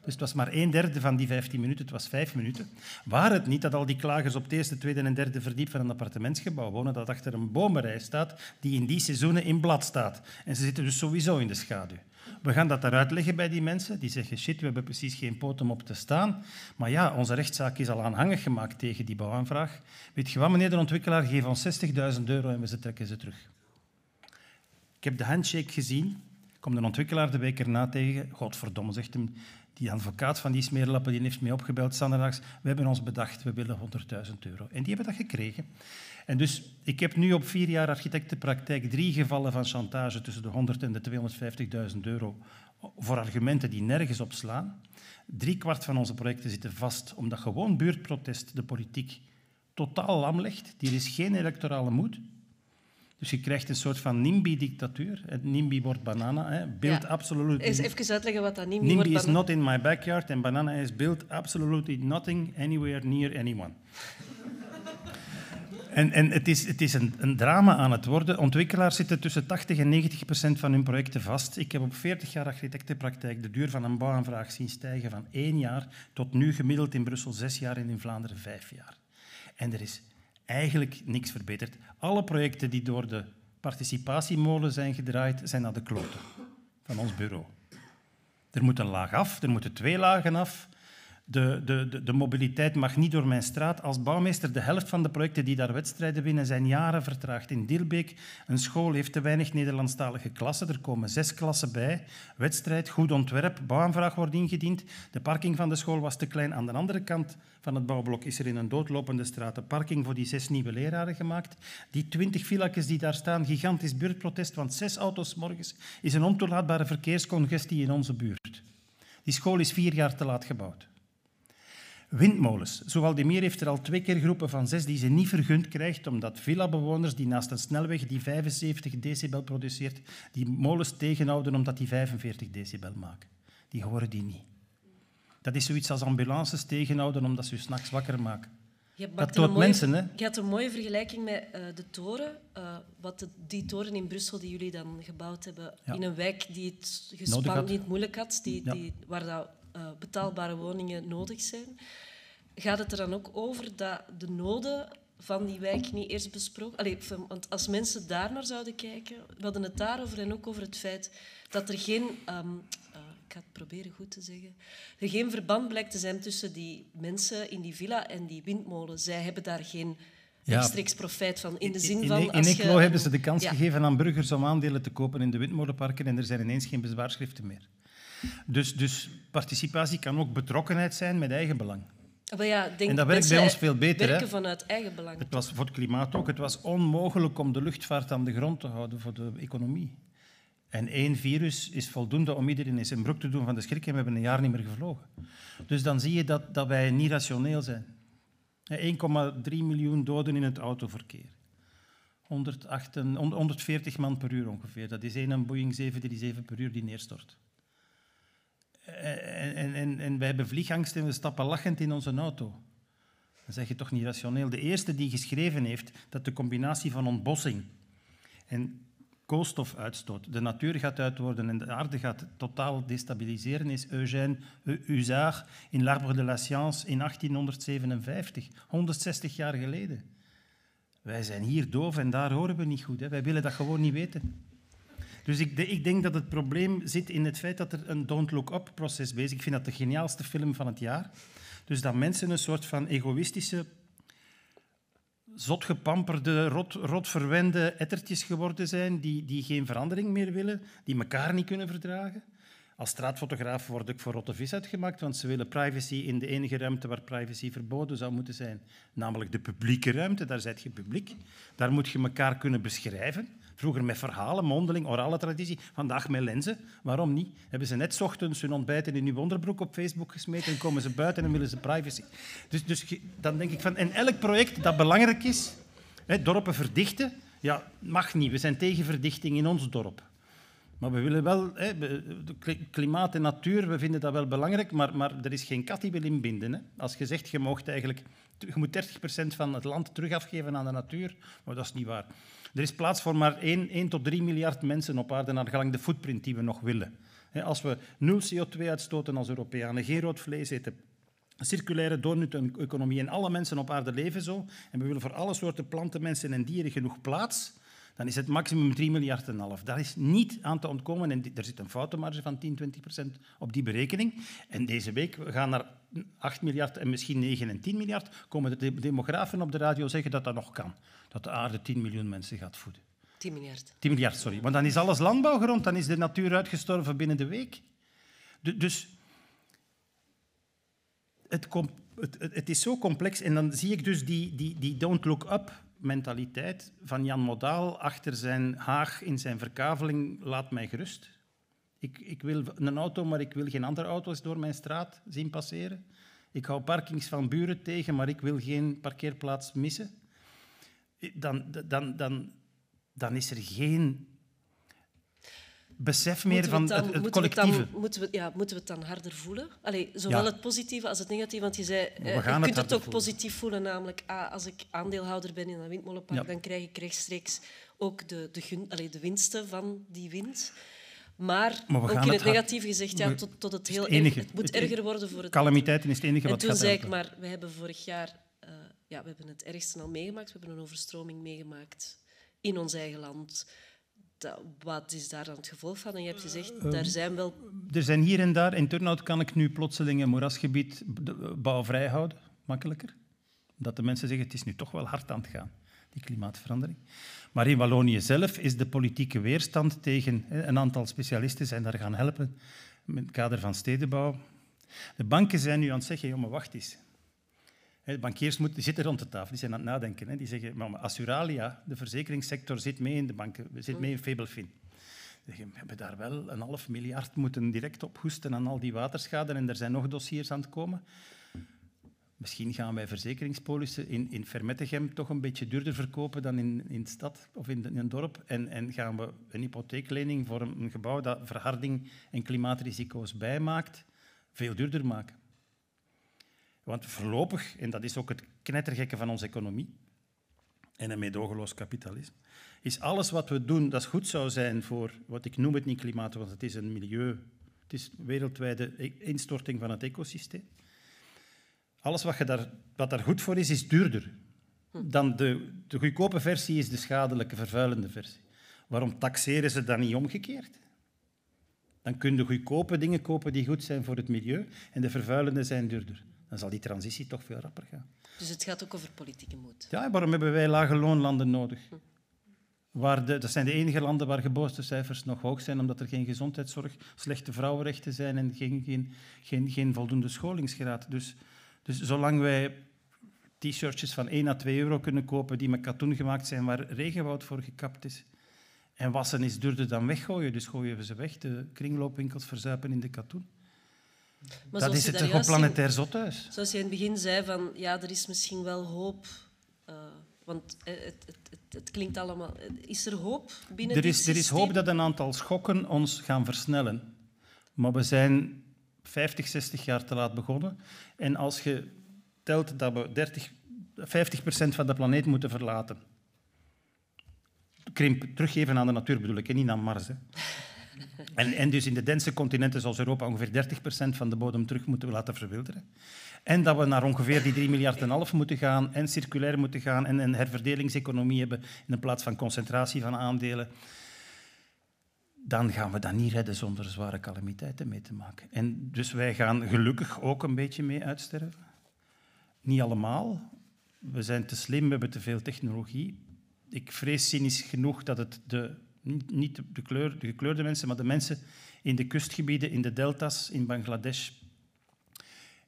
S10: Dus het was maar een derde van die 15 minuten, het was vijf minuten. Waar het niet dat al die klagers op het eerste, tweede en derde verdiep van een appartementsgebouw wonen, dat achter een bomenrij staat die in die seizoenen in blad staat. En ze zitten dus sowieso in de schaduw. We gaan dat daaruit leggen bij die mensen. Die zeggen, shit, we hebben precies geen poot om op te staan. Maar ja, onze rechtszaak is al aanhangig gemaakt tegen die bouwaanvraag. Weet je wat, meneer de ontwikkelaar, geef ons 60.000 euro en we trekken ze terug. Ik heb de handshake gezien. Ik kom de ontwikkelaar de week erna tegen. Godverdomme, zegt hem. Die advocaat van die smeerlappen die heeft mij opgebeld zanderdags. We hebben ons bedacht, we willen 100.000 euro. En die hebben dat gekregen. En dus, ik heb nu op vier jaar architectenpraktijk drie gevallen van chantage tussen de 100 en de 250.000 euro voor argumenten die nergens op slaan. Drie kwart van onze projecten zitten vast omdat gewoon buurtprotest de politiek totaal lam legt. Hier is geen electorale moed. Dus je krijgt een soort van NIMBY-dictatuur. Het NIMBY wordt banana. Hè. Build
S1: Ja.
S10: absolutely...
S1: Eens even uitleggen wat dat NIMBY
S10: NIMBY
S1: wordt.
S10: is
S1: dan-
S10: not in my backyard and banana is built absolutely nothing anywhere near anyone. En, en het is, het is een, een drama aan het worden. Ontwikkelaars zitten tussen 80 en 90 procent van hun projecten vast. Ik heb op 40 jaar architectenpraktijk de duur van een bouwaanvraag zien stijgen van één jaar tot nu gemiddeld in Brussel zes jaar en in Vlaanderen vijf jaar. En er is eigenlijk niks verbeterd. Alle projecten die door de participatiemolen zijn gedraaid, zijn naar de kloten van ons bureau. Er moet een laag af, er moeten twee lagen af. De, de, de, de mobiliteit mag niet door mijn straat. Als bouwmeester, de helft van de projecten die daar wedstrijden winnen, zijn jaren vertraagd. In Dilbeek, een school heeft te weinig Nederlandstalige klassen. Er komen zes klassen bij. Wedstrijd, goed ontwerp, bouwaanvraag wordt ingediend. De parking van de school was te klein. Aan de andere kant van het bouwblok is er in een doodlopende straat een parking voor die zes nieuwe leraren gemaakt. Die twintig villakjes die daar staan, gigantisch buurtprotest, want zes auto's morgens is een ontoelaatbare verkeerscongestie in onze buurt. Die school is vier jaar te laat gebouwd. Windmolens. Zowaldemir heeft er al twee keer groepen van zes die ze niet vergund krijgt, omdat villa-bewoners die naast een snelweg die 75 decibel produceert, die molens tegenhouden omdat die 45 decibel maken. Die horen die niet. Dat is zoiets als ambulances tegenhouden omdat ze je s'nachts wakker maken.
S1: Je
S10: Dat
S1: mooie,
S10: mensen, hè?
S1: Je had een mooie vergelijking met eh, de toren. eh, wat de- die toren in Brussel die jullie dan gebouwd hebben,
S10: Ja.
S1: in een wijk die het die het moeilijk had, die,
S10: Ja.
S1: die, waar dat, eh, betaalbare woningen nodig zijn. Gaat het er dan ook over dat de noden van die wijk niet eerst besproken... Allee, want als mensen daar naar zouden kijken... We hadden het daarover en ook over het feit dat er geen... ehm, eh, ik ga het proberen goed te zeggen. Er geen verband blijkt te zijn tussen die mensen in die villa en die windmolen. Zij hebben daar geen
S10: Ja.
S1: rechtstreeks profijt van. In de zin
S10: in,
S1: van...
S10: in Eeklo
S1: een-
S10: hebben ze de kans
S1: Ja.
S10: gegeven aan burgers om aandelen te kopen in de windmolenparken en er zijn ineens geen bezwaarschriften meer. Dus, dus participatie kan ook betrokkenheid zijn met eigen belang.
S1: Maar ja, denk
S10: En dat werkt bij ons veel beter, hè?
S1: vanuit eigen belang.
S10: Het was voor het klimaat ook. Het was onmogelijk om de luchtvaart aan de grond te houden voor de economie. En één virus is voldoende om iedereen in zijn broek te doen van de schrik en we hebben een jaar niet meer gevlogen. Dus dan zie je dat, dat wij niet rationeel zijn. Hè, 1,3 miljoen doden in het autoverkeer. 108 en- 140 man per uur ongeveer. Dat is één Boeing 737 per uur die neerstort. En, en, en, en wij hebben vliegangst en we stappen lachend in onze auto. Dan zeg je toch niet rationeel. De eerste die geschreven heeft dat de combinatie van ontbossing en koolstofuitstoot de natuur gaat uitwoorden en de aarde gaat totaal destabiliseren, is Eugène Usard in L'Arbre de la Science in 1857, 160 jaar geleden. Wij zijn hier doof en daar horen we niet goed. Hè. Wij willen dat gewoon niet weten. Dus ik, de- ik denk dat het probleem zit in het feit dat er een Don't Look Up-proces bezig is. Ik vind dat de geniaalste film van het jaar. Dus dat mensen een soort van egoïstische, zotgepamperde, rot, rotverwende ettertjes geworden zijn, die, die geen verandering meer willen, die elkaar niet kunnen verdragen. Als straatfotograaf word ik voor rotte vis uitgemaakt, want ze willen privacy in de enige ruimte waar privacy verboden zou moeten zijn, namelijk de publieke ruimte. Daar zit je publiek. Daar moet je elkaar kunnen beschrijven. Vroeger met verhalen, mondeling, orale traditie. Vandaag met lenzen. Waarom niet? Hebben ze net ochtends hun ontbijten in hun onderbroek op Facebook gesmeten en komen ze buiten en willen ze privacy. Dus, dus dan denk ik van... En elk project dat belangrijk is, hè, dorpen verdichten, ja, mag niet. We zijn tegen verdichting in ons dorp. Maar we willen wel, hè, klimaat en natuur, we vinden dat wel belangrijk, maar, maar er is geen kat die wil inbinden. Hè. Als je zegt, je, eigenlijk, je moet 30% van het land terug afgeven aan de natuur, maar dat is niet waar. Er is plaats voor maar 1, 1 tot 3 miljard mensen op aarde, naar gelang de footprint die we nog willen. Als we nul CO2 uitstoten als Europeanen, geen rood vlees eten, circulaire doornut-economie en alle mensen op aarde leven zo, en we willen voor alle soorten planten, mensen en dieren genoeg plaats, dan is het maximum 3 miljard en half. Daar is niet aan te ontkomen. En er zit een foutenmarge van 10, 20 procent op die berekening. En deze week we gaan naar 8 miljard en misschien 9 en 10 miljard. Komen de de- demografen op de radio zeggen dat dat nog kan. Dat de aarde 10 miljoen mensen gaat voeden.
S1: 10 miljard.
S10: 10 miljard, sorry. Want dan is alles landbouwgrond. Dan is de natuur uitgestorven binnen de week. Du- Dus het, het, het is zo complex. En dan zie ik dus die, die, die don't look up mentaliteit van Jan Modaal achter zijn haag in zijn verkaveling. Laat mij gerust. Ik, ik wil een auto, maar ik wil geen andere auto's door mijn straat zien passeren. Ik hou parkings van buren tegen, maar ik wil geen parkeerplaats missen. Dan, dan, dan, dan is er geen besef meer van
S1: het dan-
S10: het, het
S1: moeten we het
S10: collectieve.
S1: Dan, moeten, we, ja, moeten we het dan harder voelen? Allee, zowel
S10: Ja.
S1: het positieve als het negatieve. Want je zei, eh, je
S10: het
S1: kunt het ook
S10: voelen.
S1: positief voelen. Namelijk, ah, als ik aandeelhouder ben in een windmolenpark,
S10: Ja.
S1: dan krijg ik rechtstreeks ook de, de, gun, allee, de winsten van die wind. Maar, ook in
S10: het
S1: negatieve gezegd, ja, tot, tot het heel
S10: het
S1: erg. Het moet
S10: en-
S1: erger worden voor het
S10: Calamiteiten is het enige
S1: En
S10: wat
S1: toen
S10: gaat
S1: zei ik, maar we hebben vorig jaar eh, ja, we hebben het ergste al meegemaakt. We hebben een overstroming meegemaakt in ons eigen land. Dat, wat is daar dan het gevolg van? En je hebt gezegd,
S10: Ehm,
S1: daar zijn wel...
S10: Er zijn hier en daar, in Turnhout kan ik nu plotseling een moerasgebied bouwvrij houden, makkelijker. Dat de mensen zeggen, het is nu toch wel hard aan het gaan, die klimaatverandering. Maar in Wallonië zelf is de politieke weerstand tegen een aantal specialisten zijn daar gaan helpen in het kader van stedenbouw. De banken zijn nu aan het zeggen, joh, maar wacht eens. De bankiers moeten, zitten rond de tafel, die zijn aan het nadenken. Hè. Die zeggen, maar Assuralia, de verzekeringssector, zit mee in de banken, zit mee in. Zeg je, We hebben daar wel een half miljard moeten direct op hoesten aan al die waterschade en er zijn nog dossiers aan het komen. Misschien gaan wij verzekeringspolissen in, in Vermettegem toch een beetje duurder verkopen dan in, in de stad of in, in een dorp. En, en gaan we een hypotheeklening voor een, een gebouw dat verharding en klimaatrisico's bijmaakt, veel duurder maken. Want voorlopig, en dat is ook het knettergekke van onze economie en een meedogenloos kapitalisme, is alles wat we doen dat goed zou zijn voor, wat ik noem het niet klimaat, want het is een milieu, het is wereldwijde instorting van het ecosysteem. Alles wat, je daar, wat daar goed voor is, is duurder. Dan de, goedkope versie is de schadelijke, vervuilende versie. Waarom taxeren ze dan niet omgekeerd? Dan kun je goedkope dingen kopen die goed zijn voor het milieu en de vervuilende zijn duurder. Dan zal die transitie toch veel rapper gaan.
S1: Dus het gaat ook over politieke moed.
S10: Ja, waarom hebben wij lage loonlanden nodig? Waar de, dat zijn de enige landen waar geboortecijfers nog hoog zijn, omdat er geen gezondheidszorg, slechte vrouwenrechten zijn en geen, geen, geen, geen voldoende scholingsgraad. Dus, dus zolang wij t-shirtjes van 1 à 2 euro kunnen kopen die met katoen gemaakt zijn, waar regenwoud voor gekapt is, en wassen is duurder dan weggooien, dus gooien we ze weg. De kringloopwinkels verzuipen in de katoen.
S1: Maar
S10: dat is het toch op planetair zothuis.
S1: Zoals je in het begin zei, van, ja, er is misschien wel hoop. eh, want eh, het, het, het, het klinkt allemaal... Is er hoop binnen
S10: Er is, er is hoop dat een aantal schokken ons gaan versnellen. Maar we zijn 50, 60 jaar te laat begonnen. En als je telt dat we 30, 50 procent van de planeet moeten verlaten. Krimp, teruggeven aan de natuur bedoel ik, en niet aan Mars. Hè. En, dus in de dense continenten zoals Europa ongeveer 30 procent van de bodem terug moeten laten verwilderen. En dat we naar ongeveer die 3 miljard en half moeten gaan en circulair moeten gaan en een herverdelingseconomie hebben in plaats van concentratie van aandelen dan gaan we dat niet redden zonder zware calamiteiten mee te maken. En dus wij gaan gelukkig ook een beetje mee uitsterven. Niet allemaal. We zijn te slim, we hebben te veel technologie. Ik vrees cynisch genoeg dat het de, niet- de, kleur, de gekleurde mensen, maar de mensen in de kustgebieden, in de delta's, in Bangladesh,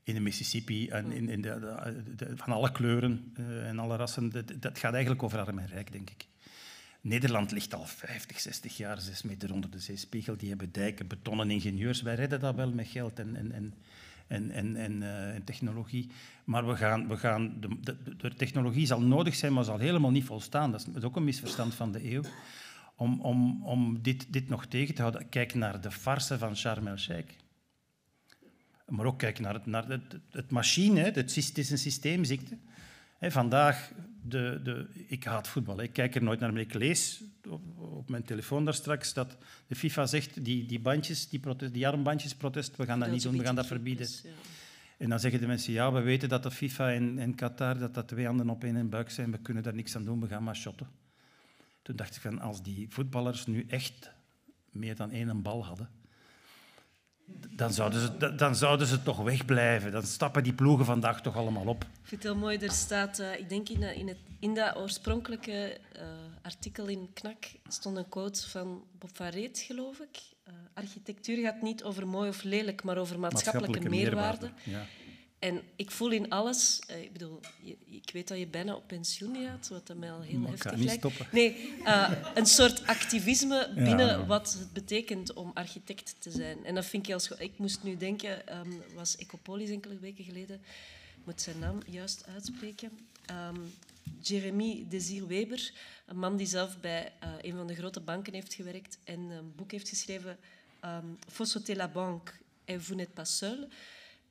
S10: in de Mississippi, en in, in de, van alle kleuren eh, en alle rassen, dat, dat gaat eigenlijk over arm en rijk, denk ik. Nederland ligt al 50, 60 jaar, 6 meter onder de zeespiegel. Die hebben dijken, betonnen ingenieurs. Wij redden dat wel met geld en, en, en, en, en, en, eh, en technologie. Maar we gaan, we gaan de, de, de technologie zal nodig zijn, maar zal helemaal niet volstaan. Dat is ook een misverstand van de eeuw. Om, om, om dit, dit nog tegen te houden, kijk naar de farce van Sharm el-Sheikh. Maar ook kijk naar het, naar het, het machine. Het, is- het is een systeemziekte. Vandaag, de, de, ik haat voetbal. Ik kijk er nooit naar, maar ik lees op, op mijn telefoon daar straks dat de FIFA zegt, die, die bandjes, die, protest, die armbandjesprotest, we gaan dat niet doen, we gaan dat verbieden.
S1: Ja.
S10: En dan zeggen de mensen, ja, we weten dat de FIFA en, en Qatar, dat dat twee handen op één buik zijn, we kunnen daar niks aan doen, we gaan maar shotten. Toen dacht ik van, als die voetballers nu echt meer dan één bal hadden, dan zouden ze, dan zouden ze toch wegblijven. Dan stappen die ploegen vandaag toch allemaal op.
S1: Ik vind het heel mooi, er staat, eh, ik denk in, dat- in, het, in dat oorspronkelijke eh, artikel in KNAK stond een quote van Bob van Reet, geloof ik. Eh, architectuur gaat niet over mooi of lelijk, maar over maatschappelijke, meerwaarde.
S10: Ja.
S1: En ik voel in alles, eh, ik bedoel, ik weet dat je bijna op pensioen gaat, wat dat mij al heel
S10: Maar
S1: heftig
S10: niet
S1: lijkt.
S10: stoppen.
S1: Nee, eh, een soort activisme binnen
S10: ja.
S1: wat het betekent om architect te zijn. En dat vind ik scho- Ik moest nu denken, ehm was Ecopolis enkele weken geleden, ik moet zijn naam juist uitspreken. Ehm Jeremy Desir Weber, een man die zelf bij eh, een van de grote banken heeft gewerkt en een boek heeft geschreven, ehm Faut sauter la banque et vous n'êtes pas seul.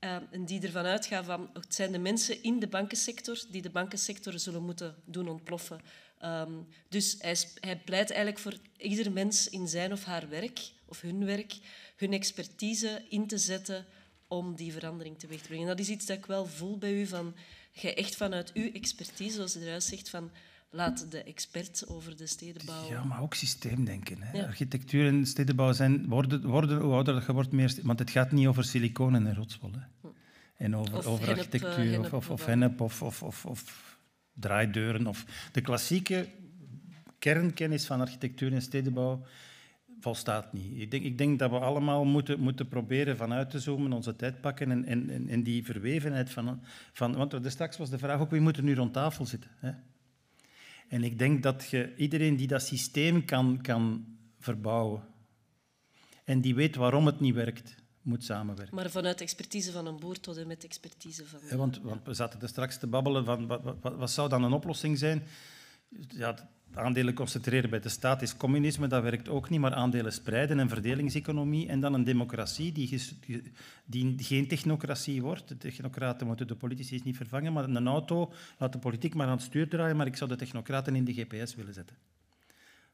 S1: Eh, en die ervan uitgaan van het zijn de mensen in de bankensector die de bankensector zullen moeten doen ontploffen. Ehm, dus hij, hij pleit eigenlijk voor ieder mens in zijn of haar werk, of hun werk, hun expertise in te zetten om die verandering teweeg te brengen. En dat is iets dat ik wel voel bij u, van jij echt vanuit uw expertise, zoals u eruit zegt, van laat de expert over de stedenbouw...
S10: Ja, maar ook systeemdenken. Hè.
S1: Ja.
S10: Architectuur en stedenbouw zijn, worden, worden, hoe ouder dat je wordt, meer... Want het gaat niet over siliconen en rotswol. Hè. En over,
S1: Of
S10: over
S1: hennep, eh,
S10: architectuur, of,
S1: hennep
S10: of, of
S1: of-
S10: hennep, of, of, of, of draaideuren. Of de klassieke kernkennis van architectuur en stedenbouw volstaat niet. Ik denk, ik denk dat we allemaal moeten, moeten proberen vanuit te zoomen, onze tijd pakken en, en, en, en die verwevenheid van, van... Want er straks was de vraag ook, wie moet er nu rond tafel zitten? Hè? En ik denk dat je iedereen die dat systeem kan, kan verbouwen en die weet waarom het niet werkt, moet samenwerken.
S1: Maar vanuit expertise van een boer tot en met expertise van...
S10: Ja, want, want we zaten er straks te babbelen van wat, wat, wat zou dan een oplossing zijn? Ja, aandelen concentreren bij de staat is communisme, dat werkt ook niet, maar aandelen spreiden, een verdelingseconomie en dan een democratie die, die, geen technocratie wordt. De technocraten moeten de politici niet vervangen, maar een auto laat de politiek maar aan het stuur draaien, maar ik zou de technocraten in de GPS willen zetten.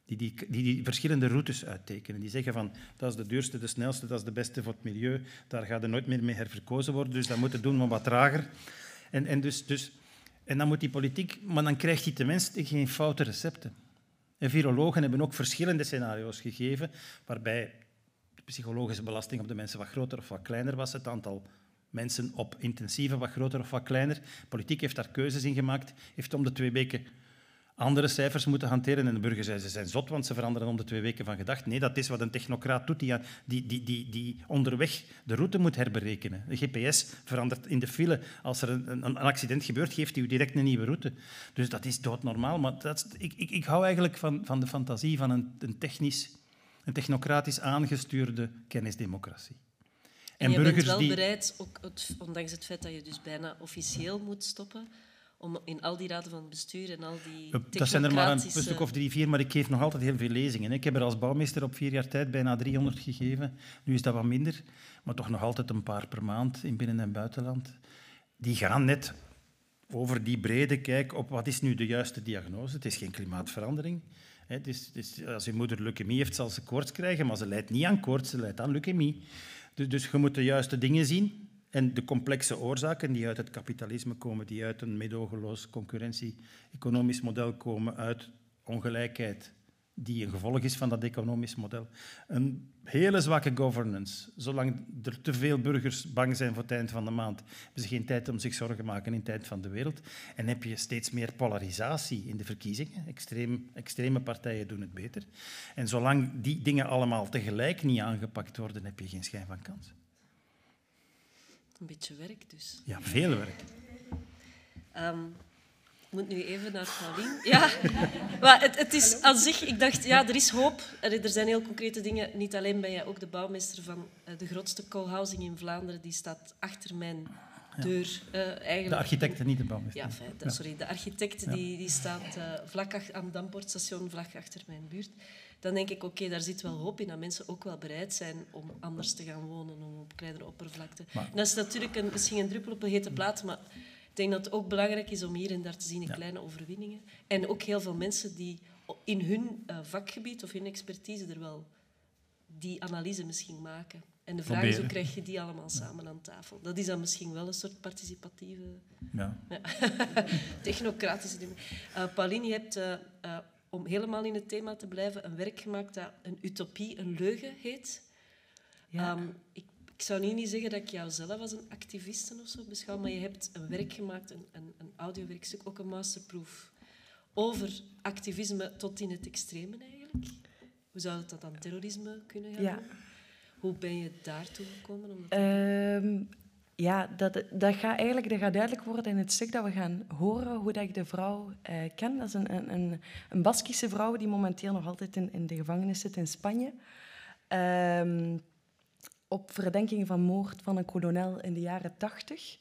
S10: Die die, die die verschillende routes uittekenen. Die zeggen van, dat is de duurste, de snelste, dat is de beste voor het milieu, daar gaat er nooit meer mee herverkozen worden, dus dat moet het doen, maar wat trager. En, en, dus, dus, en dan moet die politiek, maar dan krijgt die tenminste geen foute recepten. En virologen hebben ook verschillende scenario's gegeven, waarbij de psychologische belasting op de mensen wat groter of wat kleiner was, het aantal mensen op intensieve wat groter of wat kleiner. Politiek heeft daar keuzes in gemaakt, heeft om de twee weken andere cijfers moeten hanteren. En de burgers zeiden, ze zijn zot, want ze veranderen om de twee weken van gedacht. Nee, dat is wat een technocraat doet, die, die, die, die, die onderweg de route moet herberekenen. De GPS verandert in de file. Als er een, een, een accident gebeurt, geeft hij u direct een nieuwe route. Dus dat is doodnormaal. Maar dat ik, ik, ik hou eigenlijk van, van de fantasie van een, een technisch, een technocratisch aangestuurde kennisdemocratie.
S1: En, je bent wel bereid, ook het, ondanks het feit dat je dus bijna officieel moet stoppen, om in al die raden van bestuur en al die
S10: Dat zijn er maar een stuk of drie, vier, maar ik geef nog altijd heel veel lezingen. Ik heb er als bouwmeester op vier jaar tijd bijna 300 gegeven. Nu is dat wat minder, maar toch nog altijd een paar per maand in binnen- en buitenland. Die gaan net over die brede kijk op wat is nu de juiste diagnose. Het is geen klimaatverandering. Het is, het is, als je moeder leukemie heeft, zal ze koorts krijgen, maar ze leidt niet aan koorts, ze leidt aan leukemie. Dus, dus je moet de juiste dingen zien en de complexe oorzaken die uit het kapitalisme komen, die uit een meedogenloos concurrentie-economisch model komen, uit ongelijkheid, die een gevolg is van dat economisch model. Een hele zwakke governance. Zolang er te veel burgers bang zijn voor het eind van de maand, hebben ze geen tijd om zich zorgen te maken in het eind van de wereld. En heb je steeds meer polarisatie in de verkiezingen. Extreme partijen doen het beter. En zolang die dingen allemaal tegelijk niet aangepakt worden, heb je geen schijn van kans.
S1: Een beetje werk dus.
S10: Ja, veel werk.
S1: Um, ik moet nu even naar Paulien. Ja, maar het, het is aan zich... Ik dacht, ja, er is hoop. Er zijn heel concrete dingen. Niet alleen ben jij ook de bouwmeester van de grootste co-housing in Vlaanderen. Die staat achter mijn deur. Uh, eigenlijk.
S10: De architecten, niet de bouwmeester.
S1: Ja, fijn, sorry. De architect die, die staat uh, vlak achter, aan het Dampoortstation, vlak achter mijn buurt dan denk ik, oké, okay, daar zit wel hoop in dat mensen ook wel bereid zijn om anders te gaan wonen, om op kleinere oppervlakte. Maar, dat is natuurlijk een, misschien een druppel op een hete plaat, maar ik denk dat het ook belangrijk is om hier en daar te zien in ja. kleine overwinningen. En ook heel veel mensen die in hun uh, vakgebied of hun expertise er wel die analyse misschien maken. En de vraag is, hoe krijg je die allemaal samen aan tafel? Dat is dan misschien wel een soort participatieve,
S10: ja.
S1: ja. technocratische. Uh, Pauline, je hebt... Uh, uh, om helemaal in het thema te blijven, een werk gemaakt dat een utopie, een leugen heet. Ja. Um, ik, ik, zou nu niet zeggen dat ik jou zelf als een activiste of zo beschouw, maar je hebt een werk gemaakt, een, een, een audiowerkstuk, ook een masterproof, over activisme tot in het extreme eigenlijk. Hoe zou het dat dan terrorisme kunnen gaan
S9: ja.
S1: Hoe ben je daartoe gekomen? Om
S9: um, ja, dat, dat, gaat eigenlijk, dat gaat duidelijk worden in het stuk dat we gaan horen, hoe dat ik de vrouw uh, ken. Dat is een, een, een Baskische vrouw die momenteel nog altijd in, in de gevangenis zit in Spanje. Um, op verdenking van moord van een kolonel in de jaren tachtig.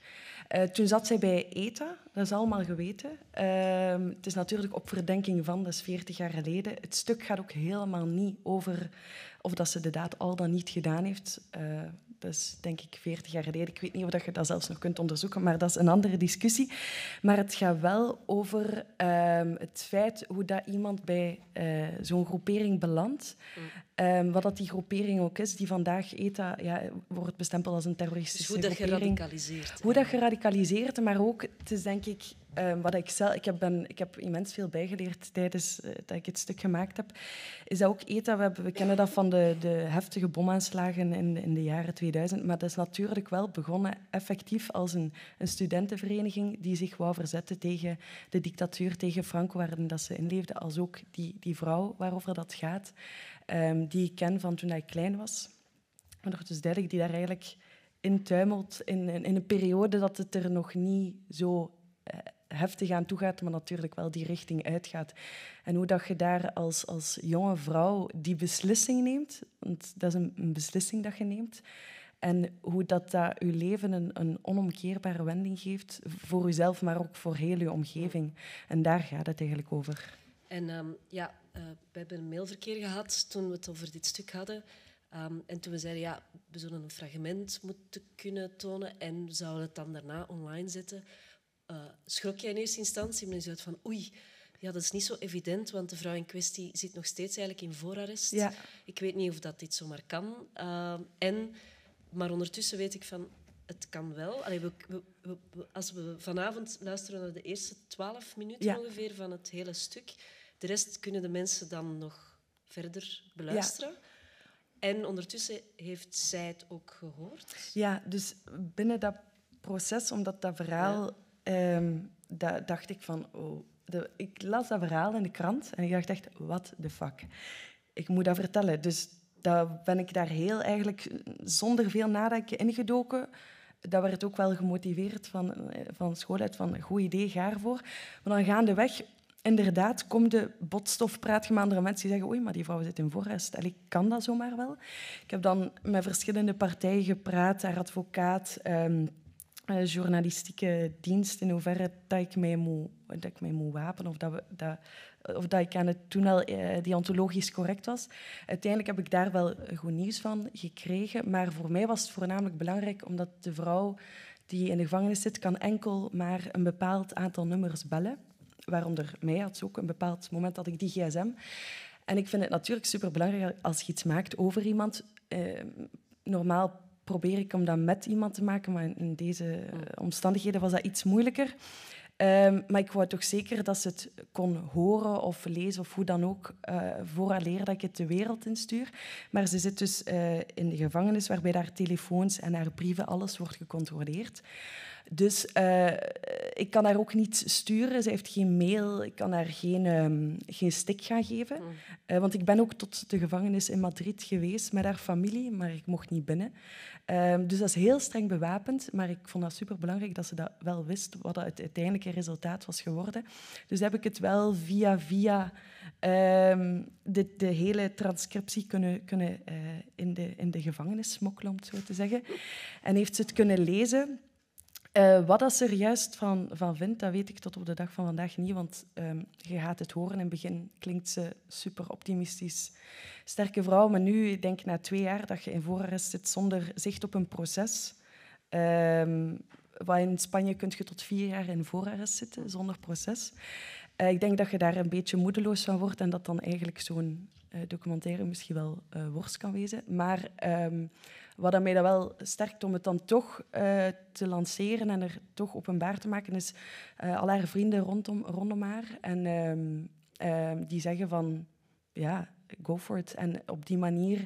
S9: Uh, toen zat zij bij ETA, dat is allemaal geweten. Uh, het is natuurlijk op verdenking van, dat is 40 jaar geleden. Het stuk gaat ook helemaal niet over of dat ze de daad al dan niet gedaan heeft. Uh, dat is denk ik 40 jaar geleden. Ik weet niet of dat je dat zelfs nog kunt onderzoeken, maar dat is een andere discussie. Maar het gaat wel over um, het feit hoe dat iemand bij uh, zo'n groepering belandt. Um, wat dat die groepering ook is, die vandaag ETA ja, wordt bestempeld als een terroristische
S1: dus hoe dat
S9: groepering.
S1: geradicaliseerd.
S9: Hoe dat geradicaliseerd, maar ook, het is denk ik... Um, wat ik, zelf, ik, heb ben, ik heb immens veel bijgeleerd tijdens uh, dat ik het stuk gemaakt heb. Is dat ook ETA, we, hebben, we kennen dat van de, de heftige bomaanslagen in, in de jaren 2000, maar dat is natuurlijk wel begonnen effectief als een, een studentenvereniging die zich wou verzetten tegen de dictatuur, tegen Franco, waarin dat ze inleefde, als ook die, die vrouw waarover dat gaat, um, die ik ken van toen ik klein was. Maar nog dus duidelijk, die daar eigenlijk in tuimelt in, in, in een periode dat het er nog niet zo heftig aan toe gaat, maar natuurlijk wel die richting uitgaat. En hoe dat je daar als, als jonge vrouw die beslissing neemt, want dat is een, beslissing dat je neemt, En hoe dat, dat uw leven een, een onomkeerbare wending geeft voor uzelf, maar ook voor heel uw omgeving. En daar gaat het eigenlijk over.
S1: En ehm, ja, uh, we hebben een mailverkeer gehad toen we het over dit stuk hadden. Um, en toen we zeiden, ja, we zullen een fragment moeten kunnen tonen en we zouden het dan daarna online zetten, uh, schrok jij in eerste instantie, maar je zei van oei, ja, dat is niet zo evident, want de vrouw in kwestie zit nog steeds eigenlijk in voorarrest.
S9: Ja.
S1: Ik weet niet of dat dit zomaar kan. Uh, en, maar ondertussen weet ik van, het kan wel. Allee, we, we, we, als we vanavond luisteren naar de eerste twaalf minuten
S9: Ja.
S1: ongeveer van het hele stuk, de rest kunnen de mensen dan nog verder beluisteren. En ondertussen heeft zij het ook gehoord.
S9: Ja, dus binnen dat proces, omdat dat verhaal, da- dacht ik van, oh, de, ik las dat verhaal in de krant en ik dacht echt, what the fuck. Ik moet dat vertellen. Dus dat ben ik daar heel eigenlijk zonder veel nadenken ingedoken. Dat werd ook wel gemotiveerd van, eh, van school uit, van goed idee, ga ervoor. Maar dan gaandeweg, inderdaad, komt de botstof, praat je met andere mensen die zeggen oei, maar die vrouw zit in voorrest. Allee, kan dat zomaar wel? Ik heb dan met verschillende partijen gepraat, haar advocaat, ehm, eh, journalistieke dienst, in hoeverre dat ik mij moet, dat ik mij moet wapenen of dat, we, dat, of dat ik aan het toen al eh, deontologisch correct was. Uiteindelijk heb ik daar wel goed nieuws van gekregen, maar voor mij was het voornamelijk belangrijk omdat de vrouw die in de gevangenis zit, kan enkel maar een bepaald aantal nummers bellen. Waaronder mij had ze ook een bepaald moment dat ik die gsm. En ik vind het natuurlijk superbelangrijk als je iets maakt over iemand. Eh, normaal probeer ik om dat met iemand te maken, maar in deze eh, omstandigheden was dat iets moeilijker. Ehm, maar ik wou toch zeker dat ze het kon horen of lezen of hoe dan ook, uh, vooraleer dat ik het de wereld instuur. Maar ze zit dus uh, in de gevangenis, waarbij haar telefoons en haar brieven, alles wordt gecontroleerd. Dus uh, ik kan haar ook niet sturen. Ze heeft geen mail. Ik kan haar geen, um, geen stick gaan geven. Mm. Uh, want ik ben ook tot de gevangenis in Madrid geweest met haar familie, maar ik mocht niet binnen. Um, dus dat is heel streng bewapend. Maar ik vond dat superbelangrijk dat ze dat wel wist, wat het uiteindelijke resultaat was geworden. Dus heb ik het wel via via um, de, de hele transcriptie kunnen, kunnen uh, in, de, in de gevangenis smokkelen, om het zo te zeggen. En heeft ze het kunnen lezen. Uh, wat dat ze er juist van, van vindt, dat weet ik tot op de dag van vandaag niet. Want um, je gaat het horen. In het begin klinkt ze super optimistisch. Sterke vrouw, maar nu, ik denk na twee jaar dat je in voorarrest zit zonder zicht op een proces. Um, wat in Spanje kun je tot vier jaar in voorarrest zitten, zonder proces. Uh, ik denk dat je daar een beetje moedeloos van wordt en dat dan eigenlijk zo'n uh, documentaire misschien wel worst kan wezen. Maar um, wat mij dat wel sterkt om het dan toch uh, te lanceren en er toch openbaar te maken, is uh, al haar vrienden rondom, rondom haar. En um, um, die zeggen van, ja, go for it. En op die manier,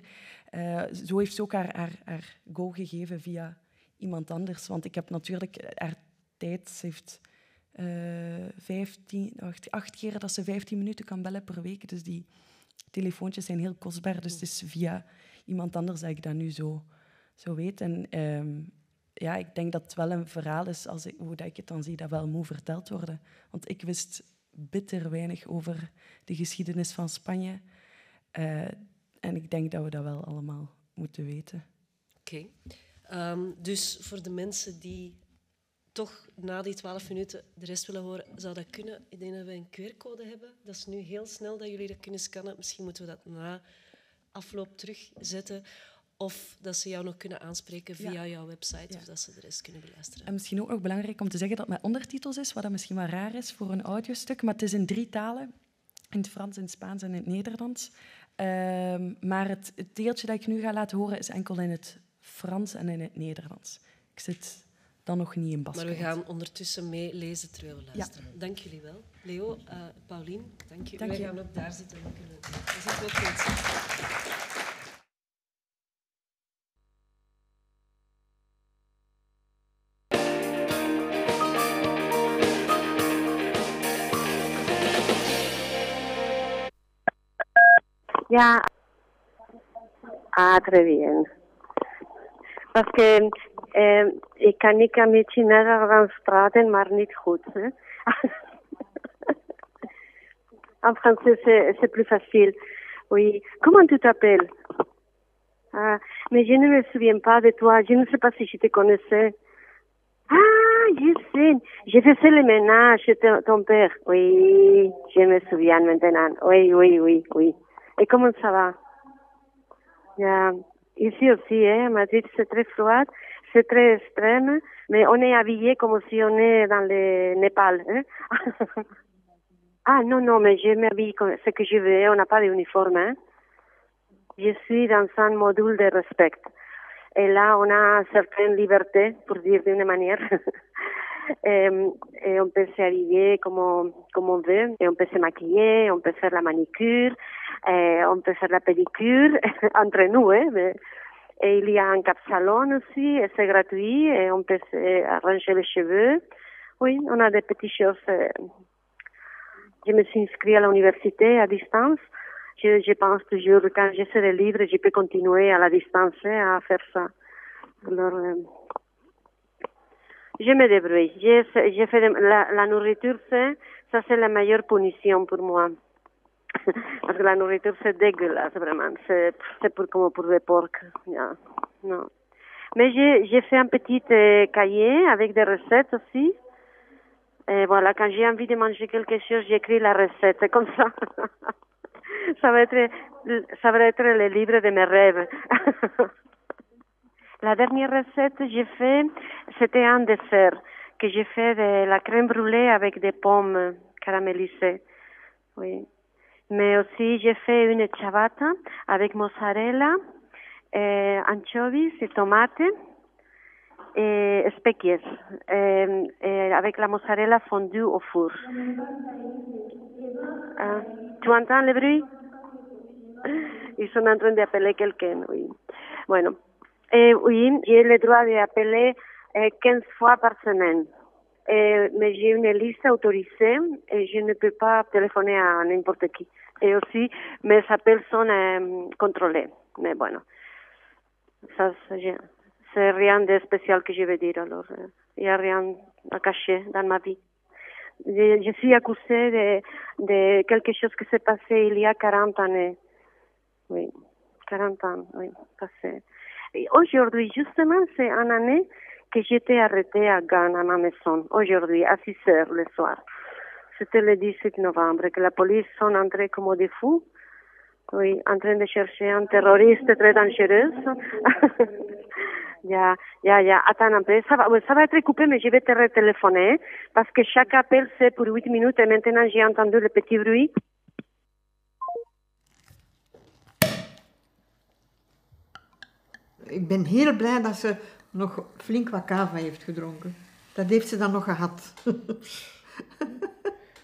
S9: uh, zo heeft ze ook haar, haar, go gegeven via iemand anders. Want ik heb natuurlijk haar tijd, heeft... Uh, 15, acht, acht keer dat ze 15 minuten kan bellen per week. Dus die telefoontjes zijn heel kostbaar. Dus het is via iemand anders dat ik dat nu zo, zo weet. En um, ja, ik denk dat het wel een verhaal is, als ik, hoe dat ik het dan zie, dat wel moet verteld worden. Want ik wist bitter weinig over de geschiedenis van Spanje. Uh, en ik denk dat we dat wel allemaal moeten weten.
S1: Oké. Um, dus voor de mensen die toch na die twaalf minuten de rest willen horen, zou dat kunnen. Ik denk dat we een QR-code hebben. Dat is nu heel snel dat jullie dat kunnen scannen. Misschien moeten we dat na afloop terugzetten. Of dat ze jou nog kunnen aanspreken via ja. jouw website. Ja. Of dat ze de rest kunnen beluisteren.
S9: En misschien ook nog belangrijk om te zeggen dat het met ondertitels is. Wat dat misschien wel raar is voor een audiostuk. Maar het is in drie talen. In het Frans, in het Spaans en in het Nederlands. Um, maar het, het deeltje dat ik nu ga laten horen is enkel in het Frans en in het Nederlands. Ik zit dan nog niet in Baskeland.
S1: Maar we gaan ondertussen meelezen terwijl we luisteren. Ja. Dank jullie wel. Leo, uh, Paulien, dank je. Wij
S9: je.
S1: gaan ook daar zitten. We kunnen... Dat is ook goed.
S11: Ah, très bien. Parce que eh. Hè? en français, c'est plus facile. Oui. Comment tu t'appelles Ah, mais je ne me souviens pas de toi. Je ne sais pas si je te connaissais. Ah, je sais. Je faisais le ménage ton père. Oui, je me souviens maintenant. Oui, oui, oui, oui. Et comment ça va? Yeah. Ici aussi, hein, Madrid, c'est très froid, c'est très extrême, mais on est habillé comme si on est dans le Népal. Hein? ah non, non, mais je m'habille comme ce que je veux, on n'a pas d'uniforme. Hein? Je suis dans un module de respect. Et là, on a certaines libertés, pour dire d'une manière. et, et on peut s'habiller comme on, comme on veut, et on peut se maquiller, on peut faire la manicure, et on peut faire la pédicure, entre nous, hein, et il y a un cap salon aussi, c'est gratuit, et on peut se arranger les cheveux. Oui, on a des petites choses. Je me suis inscrite à l'université à distance. Je, je pense toujours, quand je serai libre, je peux continuer à la distance hein, à faire ça. Alors, euh, je me débrouille. Je, je fais de- la, la nourriture, c'est, ça c'est la meilleure punition pour moi. Parce que la nourriture, c'est dégueulasse, vraiment. C'est, c'est pour, comme pour des porcs. Yeah. Non. Mais j'ai, j'ai fait un petit euh, cahier avec des recettes aussi. Et voilà, quand j'ai envie de manger quelque chose, j'écris la recette. C'est comme ça. ça va être, ça va être le livre de mes rêves. la dernière recette que j'ai fait, c'était un dessert que j'ai fait de la crème brûlée avec des pommes caramélisées. Oui. Mais aussi, j'ai fait une ciabatta avec mozzarella, eh, anchovies et tomates et eh, eh, avec la mozzarella fondue au four. Ah, tu entends le bruit? Ils sont en train d'appeler quelqu'un, oui. Bueno, eh, oui, j'ai le droit d'appeler eh, 15 fois par semaine. Eh, mais j'ai une liste autorisée et je ne peux pas téléphoner à n'importe qui. Et aussi, mes appels sont contrôlés. Mais bueno, ça, c'est rien de spécial que je veux dire. Alors, il n'y a rien à cacher dans ma vie. Je, je suis accusée de, de quelque chose qui s'est passé il y a 40 années. Oui, 40 ans, oui, passé. Et aujourd'hui, justement, c'est une année que j'étais arrêtée à Gand, à ma maison, aujourd'hui, à 6 heures le soir. C'était le 18 novembre, que la police sont entrés comme des fous, oui, en train de chercher un terroriste très dangereux. ya, ya, ya, attends un peu, ça va, ça va être coupé, mais je vais te retéléphoner, parce que chaque appel c'est pour 8 minutes, et maintenant j'ai entendu le petit bruit.
S12: Ik ben heel blij dat ze nog flink wat kava heeft gedronken. Dat heeft ze dan nog gehad.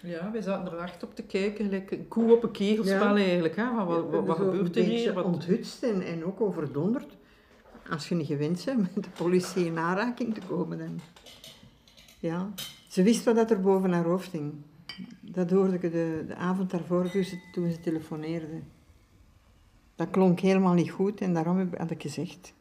S13: Ja, wij zaten er echt op te kijken, gelijk een koe op een kegelspel
S12: Ja.
S13: eigenlijk. Hè? Van wat, wat, gebeurt er hier? Wat...
S12: onthutst en, en ook overdonderd. Als je niet gewend bent met de politie in aanraking te komen. Dan. Ja. Ze wist wat dat er boven haar hoofd hing. Dat hoorde ik de, de avond daarvoor toen ze, toen ze telefoneerde. Dat klonk helemaal niet goed en daarom heb, had ik gezegd...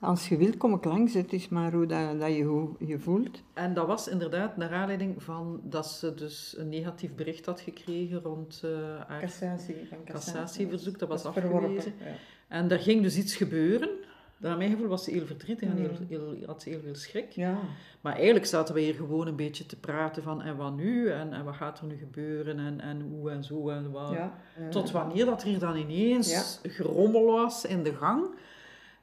S12: Als je wilt, kom ik langs. Het is maar hoe dat, dat je hoe je voelt.
S13: En dat was inderdaad naar aanleiding van dat ze dus een negatief bericht had gekregen rond eh haar
S12: Cassatie, van cassatie.
S13: cassatieverzoek. Dat was
S12: Dat
S13: afgewezen.
S12: ja.
S13: En daar ging dus iets gebeuren. Naar mijn gevoel was ze heel verdrietig en heel,
S12: Mm.
S13: heel, had ze heel veel schrik.
S12: Ja.
S13: Maar eigenlijk zaten we hier gewoon een beetje te praten van en wat nu en, en wat gaat er nu gebeuren en, en hoe en zo en wat.
S12: Ja.
S13: Tot wanneer dat er hier dan ineens gerommel was in de gang.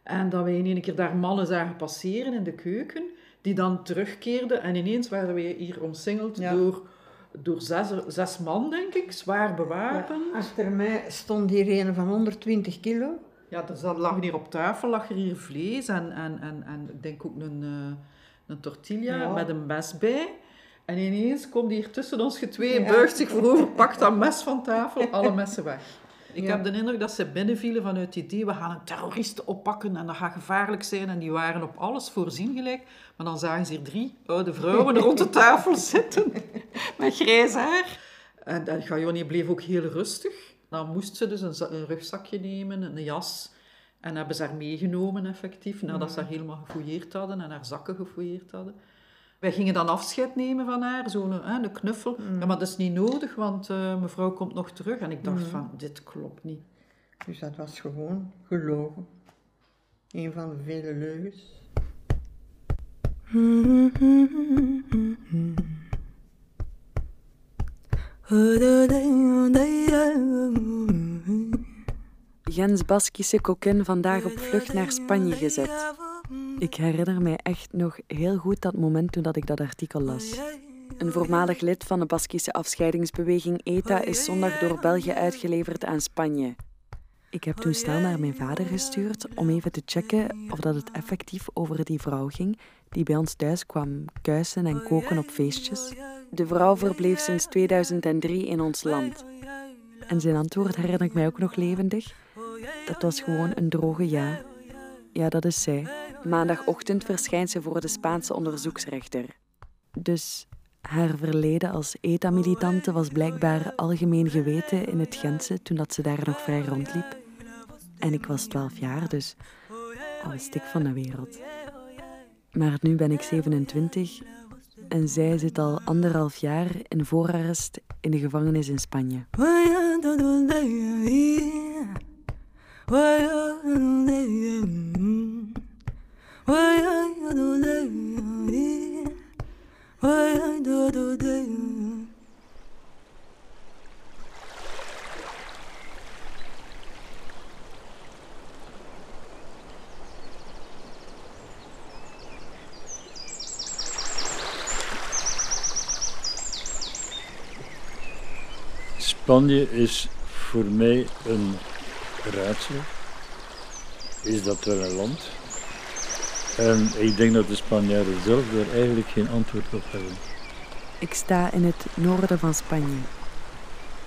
S13: En dat wij in één keer daar mannen zagen passeren in de keuken, die dan terugkeerden. En ineens waren we hier omsingeld
S12: Ja.
S13: door, door zes, zes man, denk ik, zwaar bewapend.
S12: Ja, achter mij stond hier een van 120 kilo.
S13: Ja, er zat- lag hier op tafel lag er hier vlees en, en, en, en ik denk ook een, eh, een tortilla
S12: Ja.
S13: met een mes bij. En ineens komt hier tussen ons twee,
S12: Ja.
S13: buigt zich voorover, pakt dat mes van tafel, alle messen weg. Ik heb de indruk dat ze binnenvielen vanuit het idee, we gaan een terrorist oppakken en dat gaat gevaarlijk zijn. En die waren op alles voorzien gelijk. Maar dan zagen ze hier drie oude vrouwen rond de tafel zitten, met grijs haar. En, en Gajoni bleef ook heel rustig. Dan moest ze dus een, een rugzakje nemen, een jas. En hebben ze haar meegenomen, effectief, nadat ze haar helemaal gefouilleerd hadden en haar zakken gefouilleerd hadden. Wij gingen dan afscheid nemen van haar, zo'n hè, een knuffel. Ja, maar dat is niet nodig, want eh, mevrouw komt nog terug. En ik dacht
S12: Mm.
S13: van, dit klopt niet.
S12: Dus dat was gewoon gelogen. Een van de vele leugens.
S9: Gens Baskische kokin vandaag op vlucht naar Spanje gezet. Ik herinner mij echt nog heel goed dat moment toen dat ik dat artikel las. Een voormalig lid van de Baskische afscheidingsbeweging ETA is zondag door België uitgeleverd aan Spanje. Ik heb toen snel naar mijn vader gestuurd om even te checken of dat het effectief over die vrouw ging die bij ons thuis kwam kuisen en koken op feestjes. De vrouw verbleef sinds 2003 in ons land. En zijn antwoord herinner ik mij ook nog levendig. Dat was gewoon een droge ja. Ja, dat is zij. Maandagochtend verschijnt ze voor de Spaanse onderzoeksrechter. Dus haar verleden als ETA-militante was blijkbaar algemeen geweten in het Gentse toen dat ze daar nog vrij rondliep. En ik was 12 jaar, dus al wist ik van de wereld. Maar nu ben ik 27 en zij zit al anderhalf jaar in voorarrest in de gevangenis in Spanje.
S14: Spanje is voor mij een raadsel. Is dat wel een land? En ik denk dat de Spanjaarden zelf daar eigenlijk geen antwoord op hebben.
S9: Ik sta in het noorden van Spanje.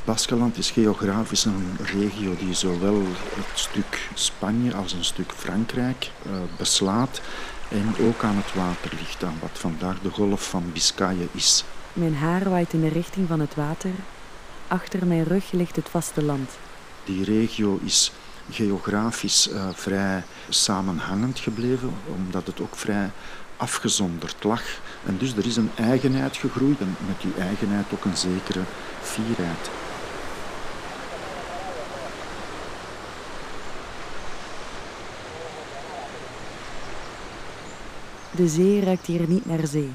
S15: Baskeland is geografisch een regio die zowel het stuk Spanje als een stuk Frankrijk uh, beslaat en ook aan het water ligt, aan wat vandaag de golf van Biscayen is.
S9: Mijn haar waait in de richting van het water. Achter mijn rug ligt het vasteland.
S15: Die regio is geografisch uh, vrij samenhangend gebleven, omdat het ook vrij afgezonderd lag. En dus er is een eigenheid gegroeid en met die eigenheid ook een zekere fierheid.
S9: De zee ruikt hier niet naar zee.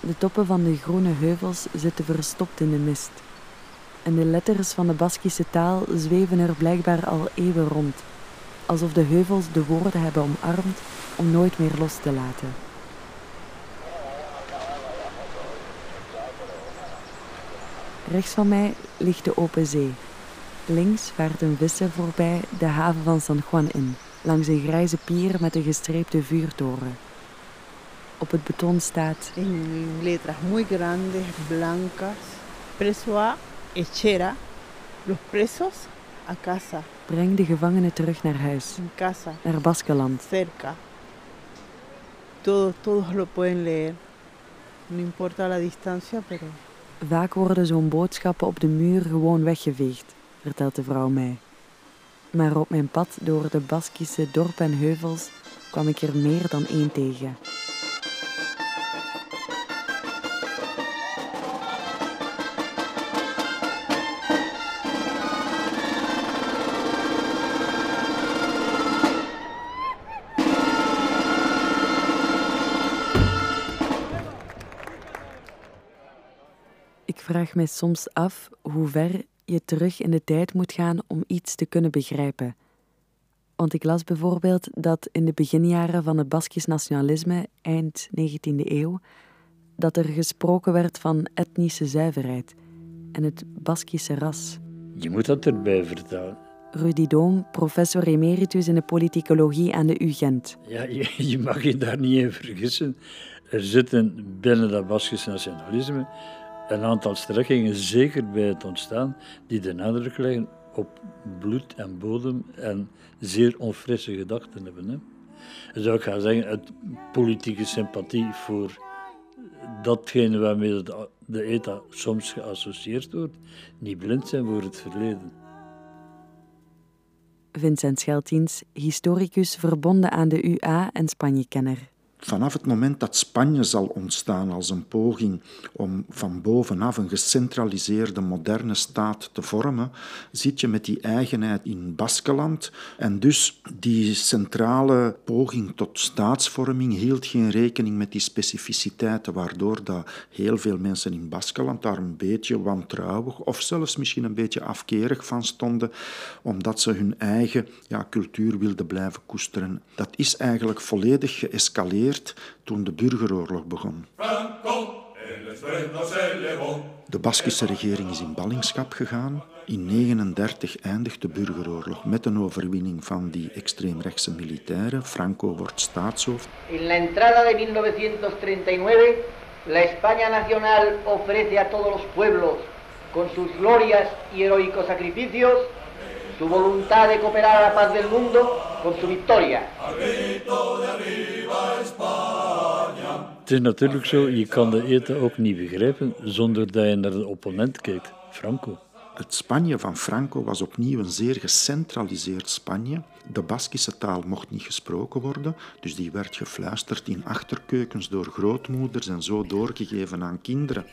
S9: De toppen van de groene heuvels zitten verstopt in de mist. En de letters van de Baskische taal zweven er blijkbaar al eeuwen rond, alsof de heuvels de woorden hebben omarmd om nooit meer los te laten. Rechts van mij ligt de open zee. Links vaart een visser voorbij de haven van San Juan in, langs een grijze pier met een gestreepte vuurtoren. Op het beton staat...
S16: In letras muy grandes, blancas, preso a echera, los presos a casa.
S9: Breng de gevangenen terug naar huis.
S16: En casa.
S9: Naar Baskeland.
S16: Cerca. Todos, todos lo pueden leer. No importa la distancia, pero...
S9: Vaak worden zo'n boodschappen op de muur gewoon weggeveegd, vertelt de vrouw mij. Maar op mijn pad door de Baskische dorpen en heuvels kwam ik er meer dan één tegen. Vraag mij soms af hoe ver je terug in de tijd moet gaan om iets te kunnen begrijpen. Want ik las bijvoorbeeld dat in de beginjaren van het Baskisch nationalisme, eind 19e eeuw, dat er gesproken werd van etnische zuiverheid en het Baskische ras.
S14: Je moet dat erbij vertellen.
S9: Rudy Doom, professor emeritus in de politicologie aan de UGent.
S14: Ja, je, je mag je daar niet in vergissen. Er zitten binnen dat Baskisch nationalisme een aantal strekkingen, zeker bij het ontstaan, die de nadruk leggen op bloed en bodem en zeer onfrisse gedachten hebben. Hè. Zou ik gaan zeggen, het politieke sympathie voor datgene waarmee de, de ETA soms geassocieerd wordt, niet blind zijn voor het verleden.
S9: Vincent Scheltiens, historicus verbonden aan de UA en Spanjekenner.
S15: Vanaf het moment dat Spanje zal ontstaan als een poging om van bovenaf een gecentraliseerde moderne staat te vormen, zit je met die eigenheid in Baskeland. En dus die centrale poging tot staatsvorming hield geen rekening met die specificiteiten, waardoor dat heel veel mensen in Baskeland daar een beetje wantrouwig of zelfs misschien een beetje afkerig van stonden, omdat ze hun eigen ja, cultuur wilden blijven koesteren. Dat is eigenlijk volledig geëscaleerd toen de burgeroorlog begon. De Baskische regering is in ballingschap gegaan. In 1939 eindigt de burgeroorlog met een overwinning van die extreemrechtse militairen. Franco wordt staatshoofd.
S17: En la entrada de 1939, la España nacional ofrece a todos los pueblos, con sus glorias y heroicos sacrificios, su voluntad de cooperar a la paz del mundo con su victoria.
S14: Het is natuurlijk zo, je kan de eten ook niet begrijpen zonder dat je naar de opponent kijkt, Franco.
S15: Het Spanje van Franco was opnieuw een zeer gecentraliseerd Spanje. De Baskische taal mocht niet gesproken worden, dus die werd gefluisterd in achterkeukens door grootmoeders en zo doorgegeven aan kinderen.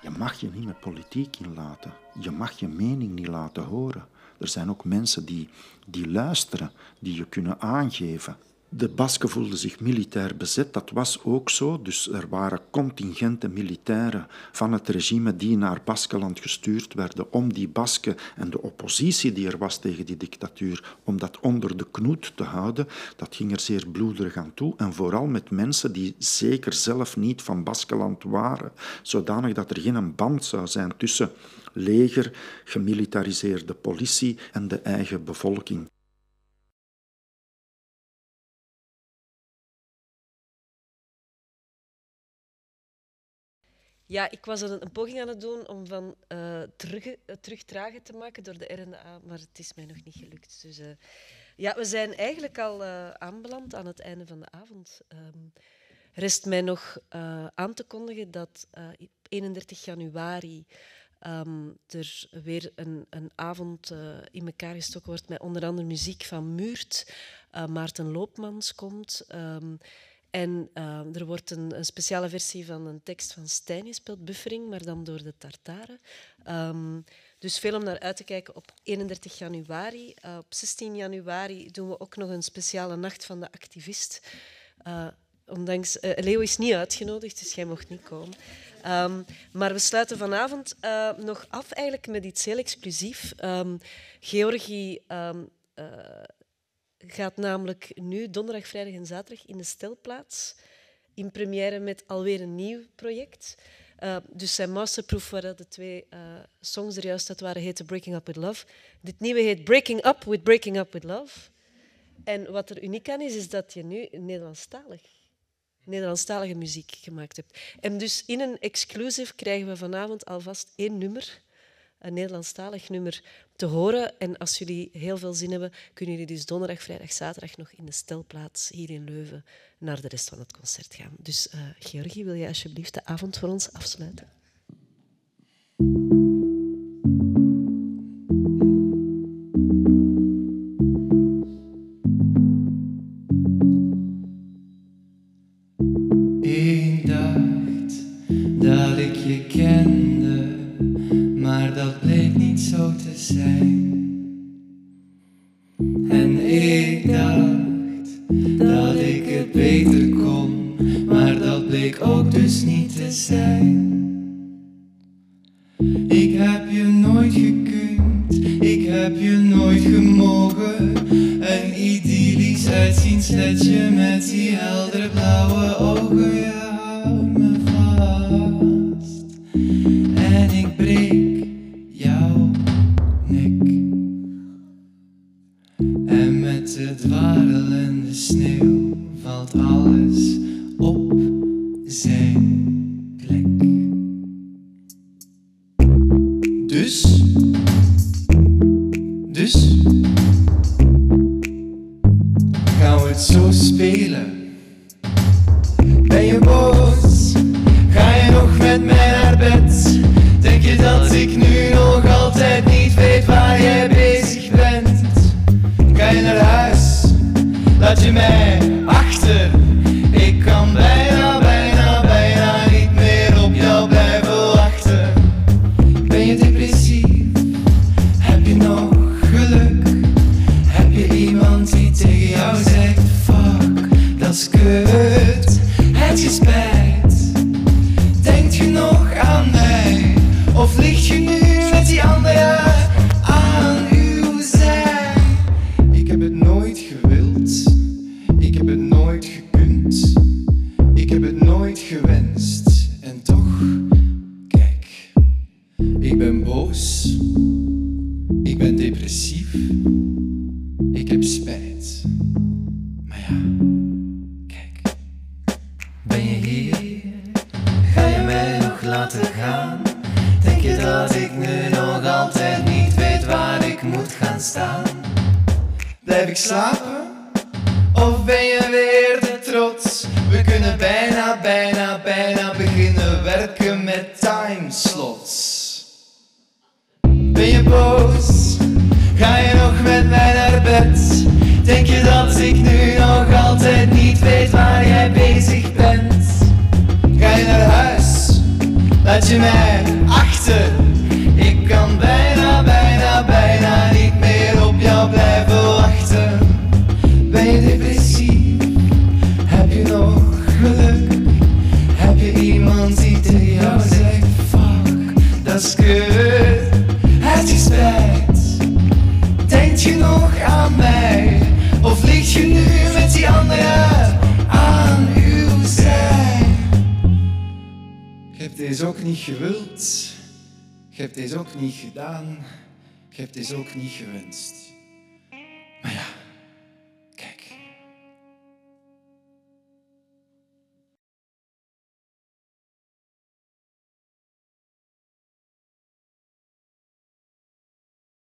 S15: Je mag je niet met politiek inlaten. Je mag je mening niet laten horen. Er zijn ook mensen die, die luisteren, die je kunnen aangeven. De Basken voelden zich militair bezet, dat was ook zo. Dus er waren contingenten militairen van het regime die naar Baskeland gestuurd werden om die Basken en de oppositie die er was tegen die dictatuur, om dat onder de knoet te houden. Dat ging er zeer bloederig aan toe. En vooral met mensen die zeker zelf niet van Baskeland waren, zodanig dat er geen band zou zijn tussen leger, gemilitariseerde politie en de eigen bevolking.
S1: Ja, ik was een, een poging aan het doen om van uh, terug, terugdragen te maken door de RNA, maar het is mij nog niet gelukt. Dus uh, ja, we zijn eigenlijk al aanbeland aan het einde van de avond. Um, rest mij nog aan te kondigen dat 31 januari um, er weer een, een avond in elkaar gestoken wordt met onder andere muziek van Muurt. Maarten Loopmans komt. Um, en uh, er wordt een, speciale versie van een tekst van Stijn gespeeld, Buffering, maar dan door de Tartaren. Um, dus veel om naar uit te kijken op 31 januari. Op 16 januari doen we ook nog een speciale nacht van de activist. Uh, ondanks, Leo is niet uitgenodigd, dus jij mocht niet komen. Um, maar we sluiten vanavond nog af eigenlijk met iets heel exclusief. Um, Georgie gaat namelijk nu donderdag, vrijdag en zaterdag in de Stelplaats in première met alweer een nieuw project. Uh, dus zijn masterproof, waar de twee uh, songs er juist uit waren, heette Breaking Up With Love. Dit nieuwe heet Breaking Up With Breaking Up With Love. En wat er uniek aan is, is dat je nu Nederlandstalig, Nederlandstalige muziek gemaakt hebt. En dus in een exclusive krijgen we vanavond alvast één nummer een Nederlandstalig nummer te horen. En als jullie heel veel zin hebben, kunnen jullie dus donderdag, vrijdag, zaterdag nog in de stelplaats hier in Leuven naar de rest van het concert gaan. Dus uh, Georgie, wil je alsjeblieft de avond voor ons afsluiten?
S7: Idyllisch uitziensletje met die heldere blauwe ogen.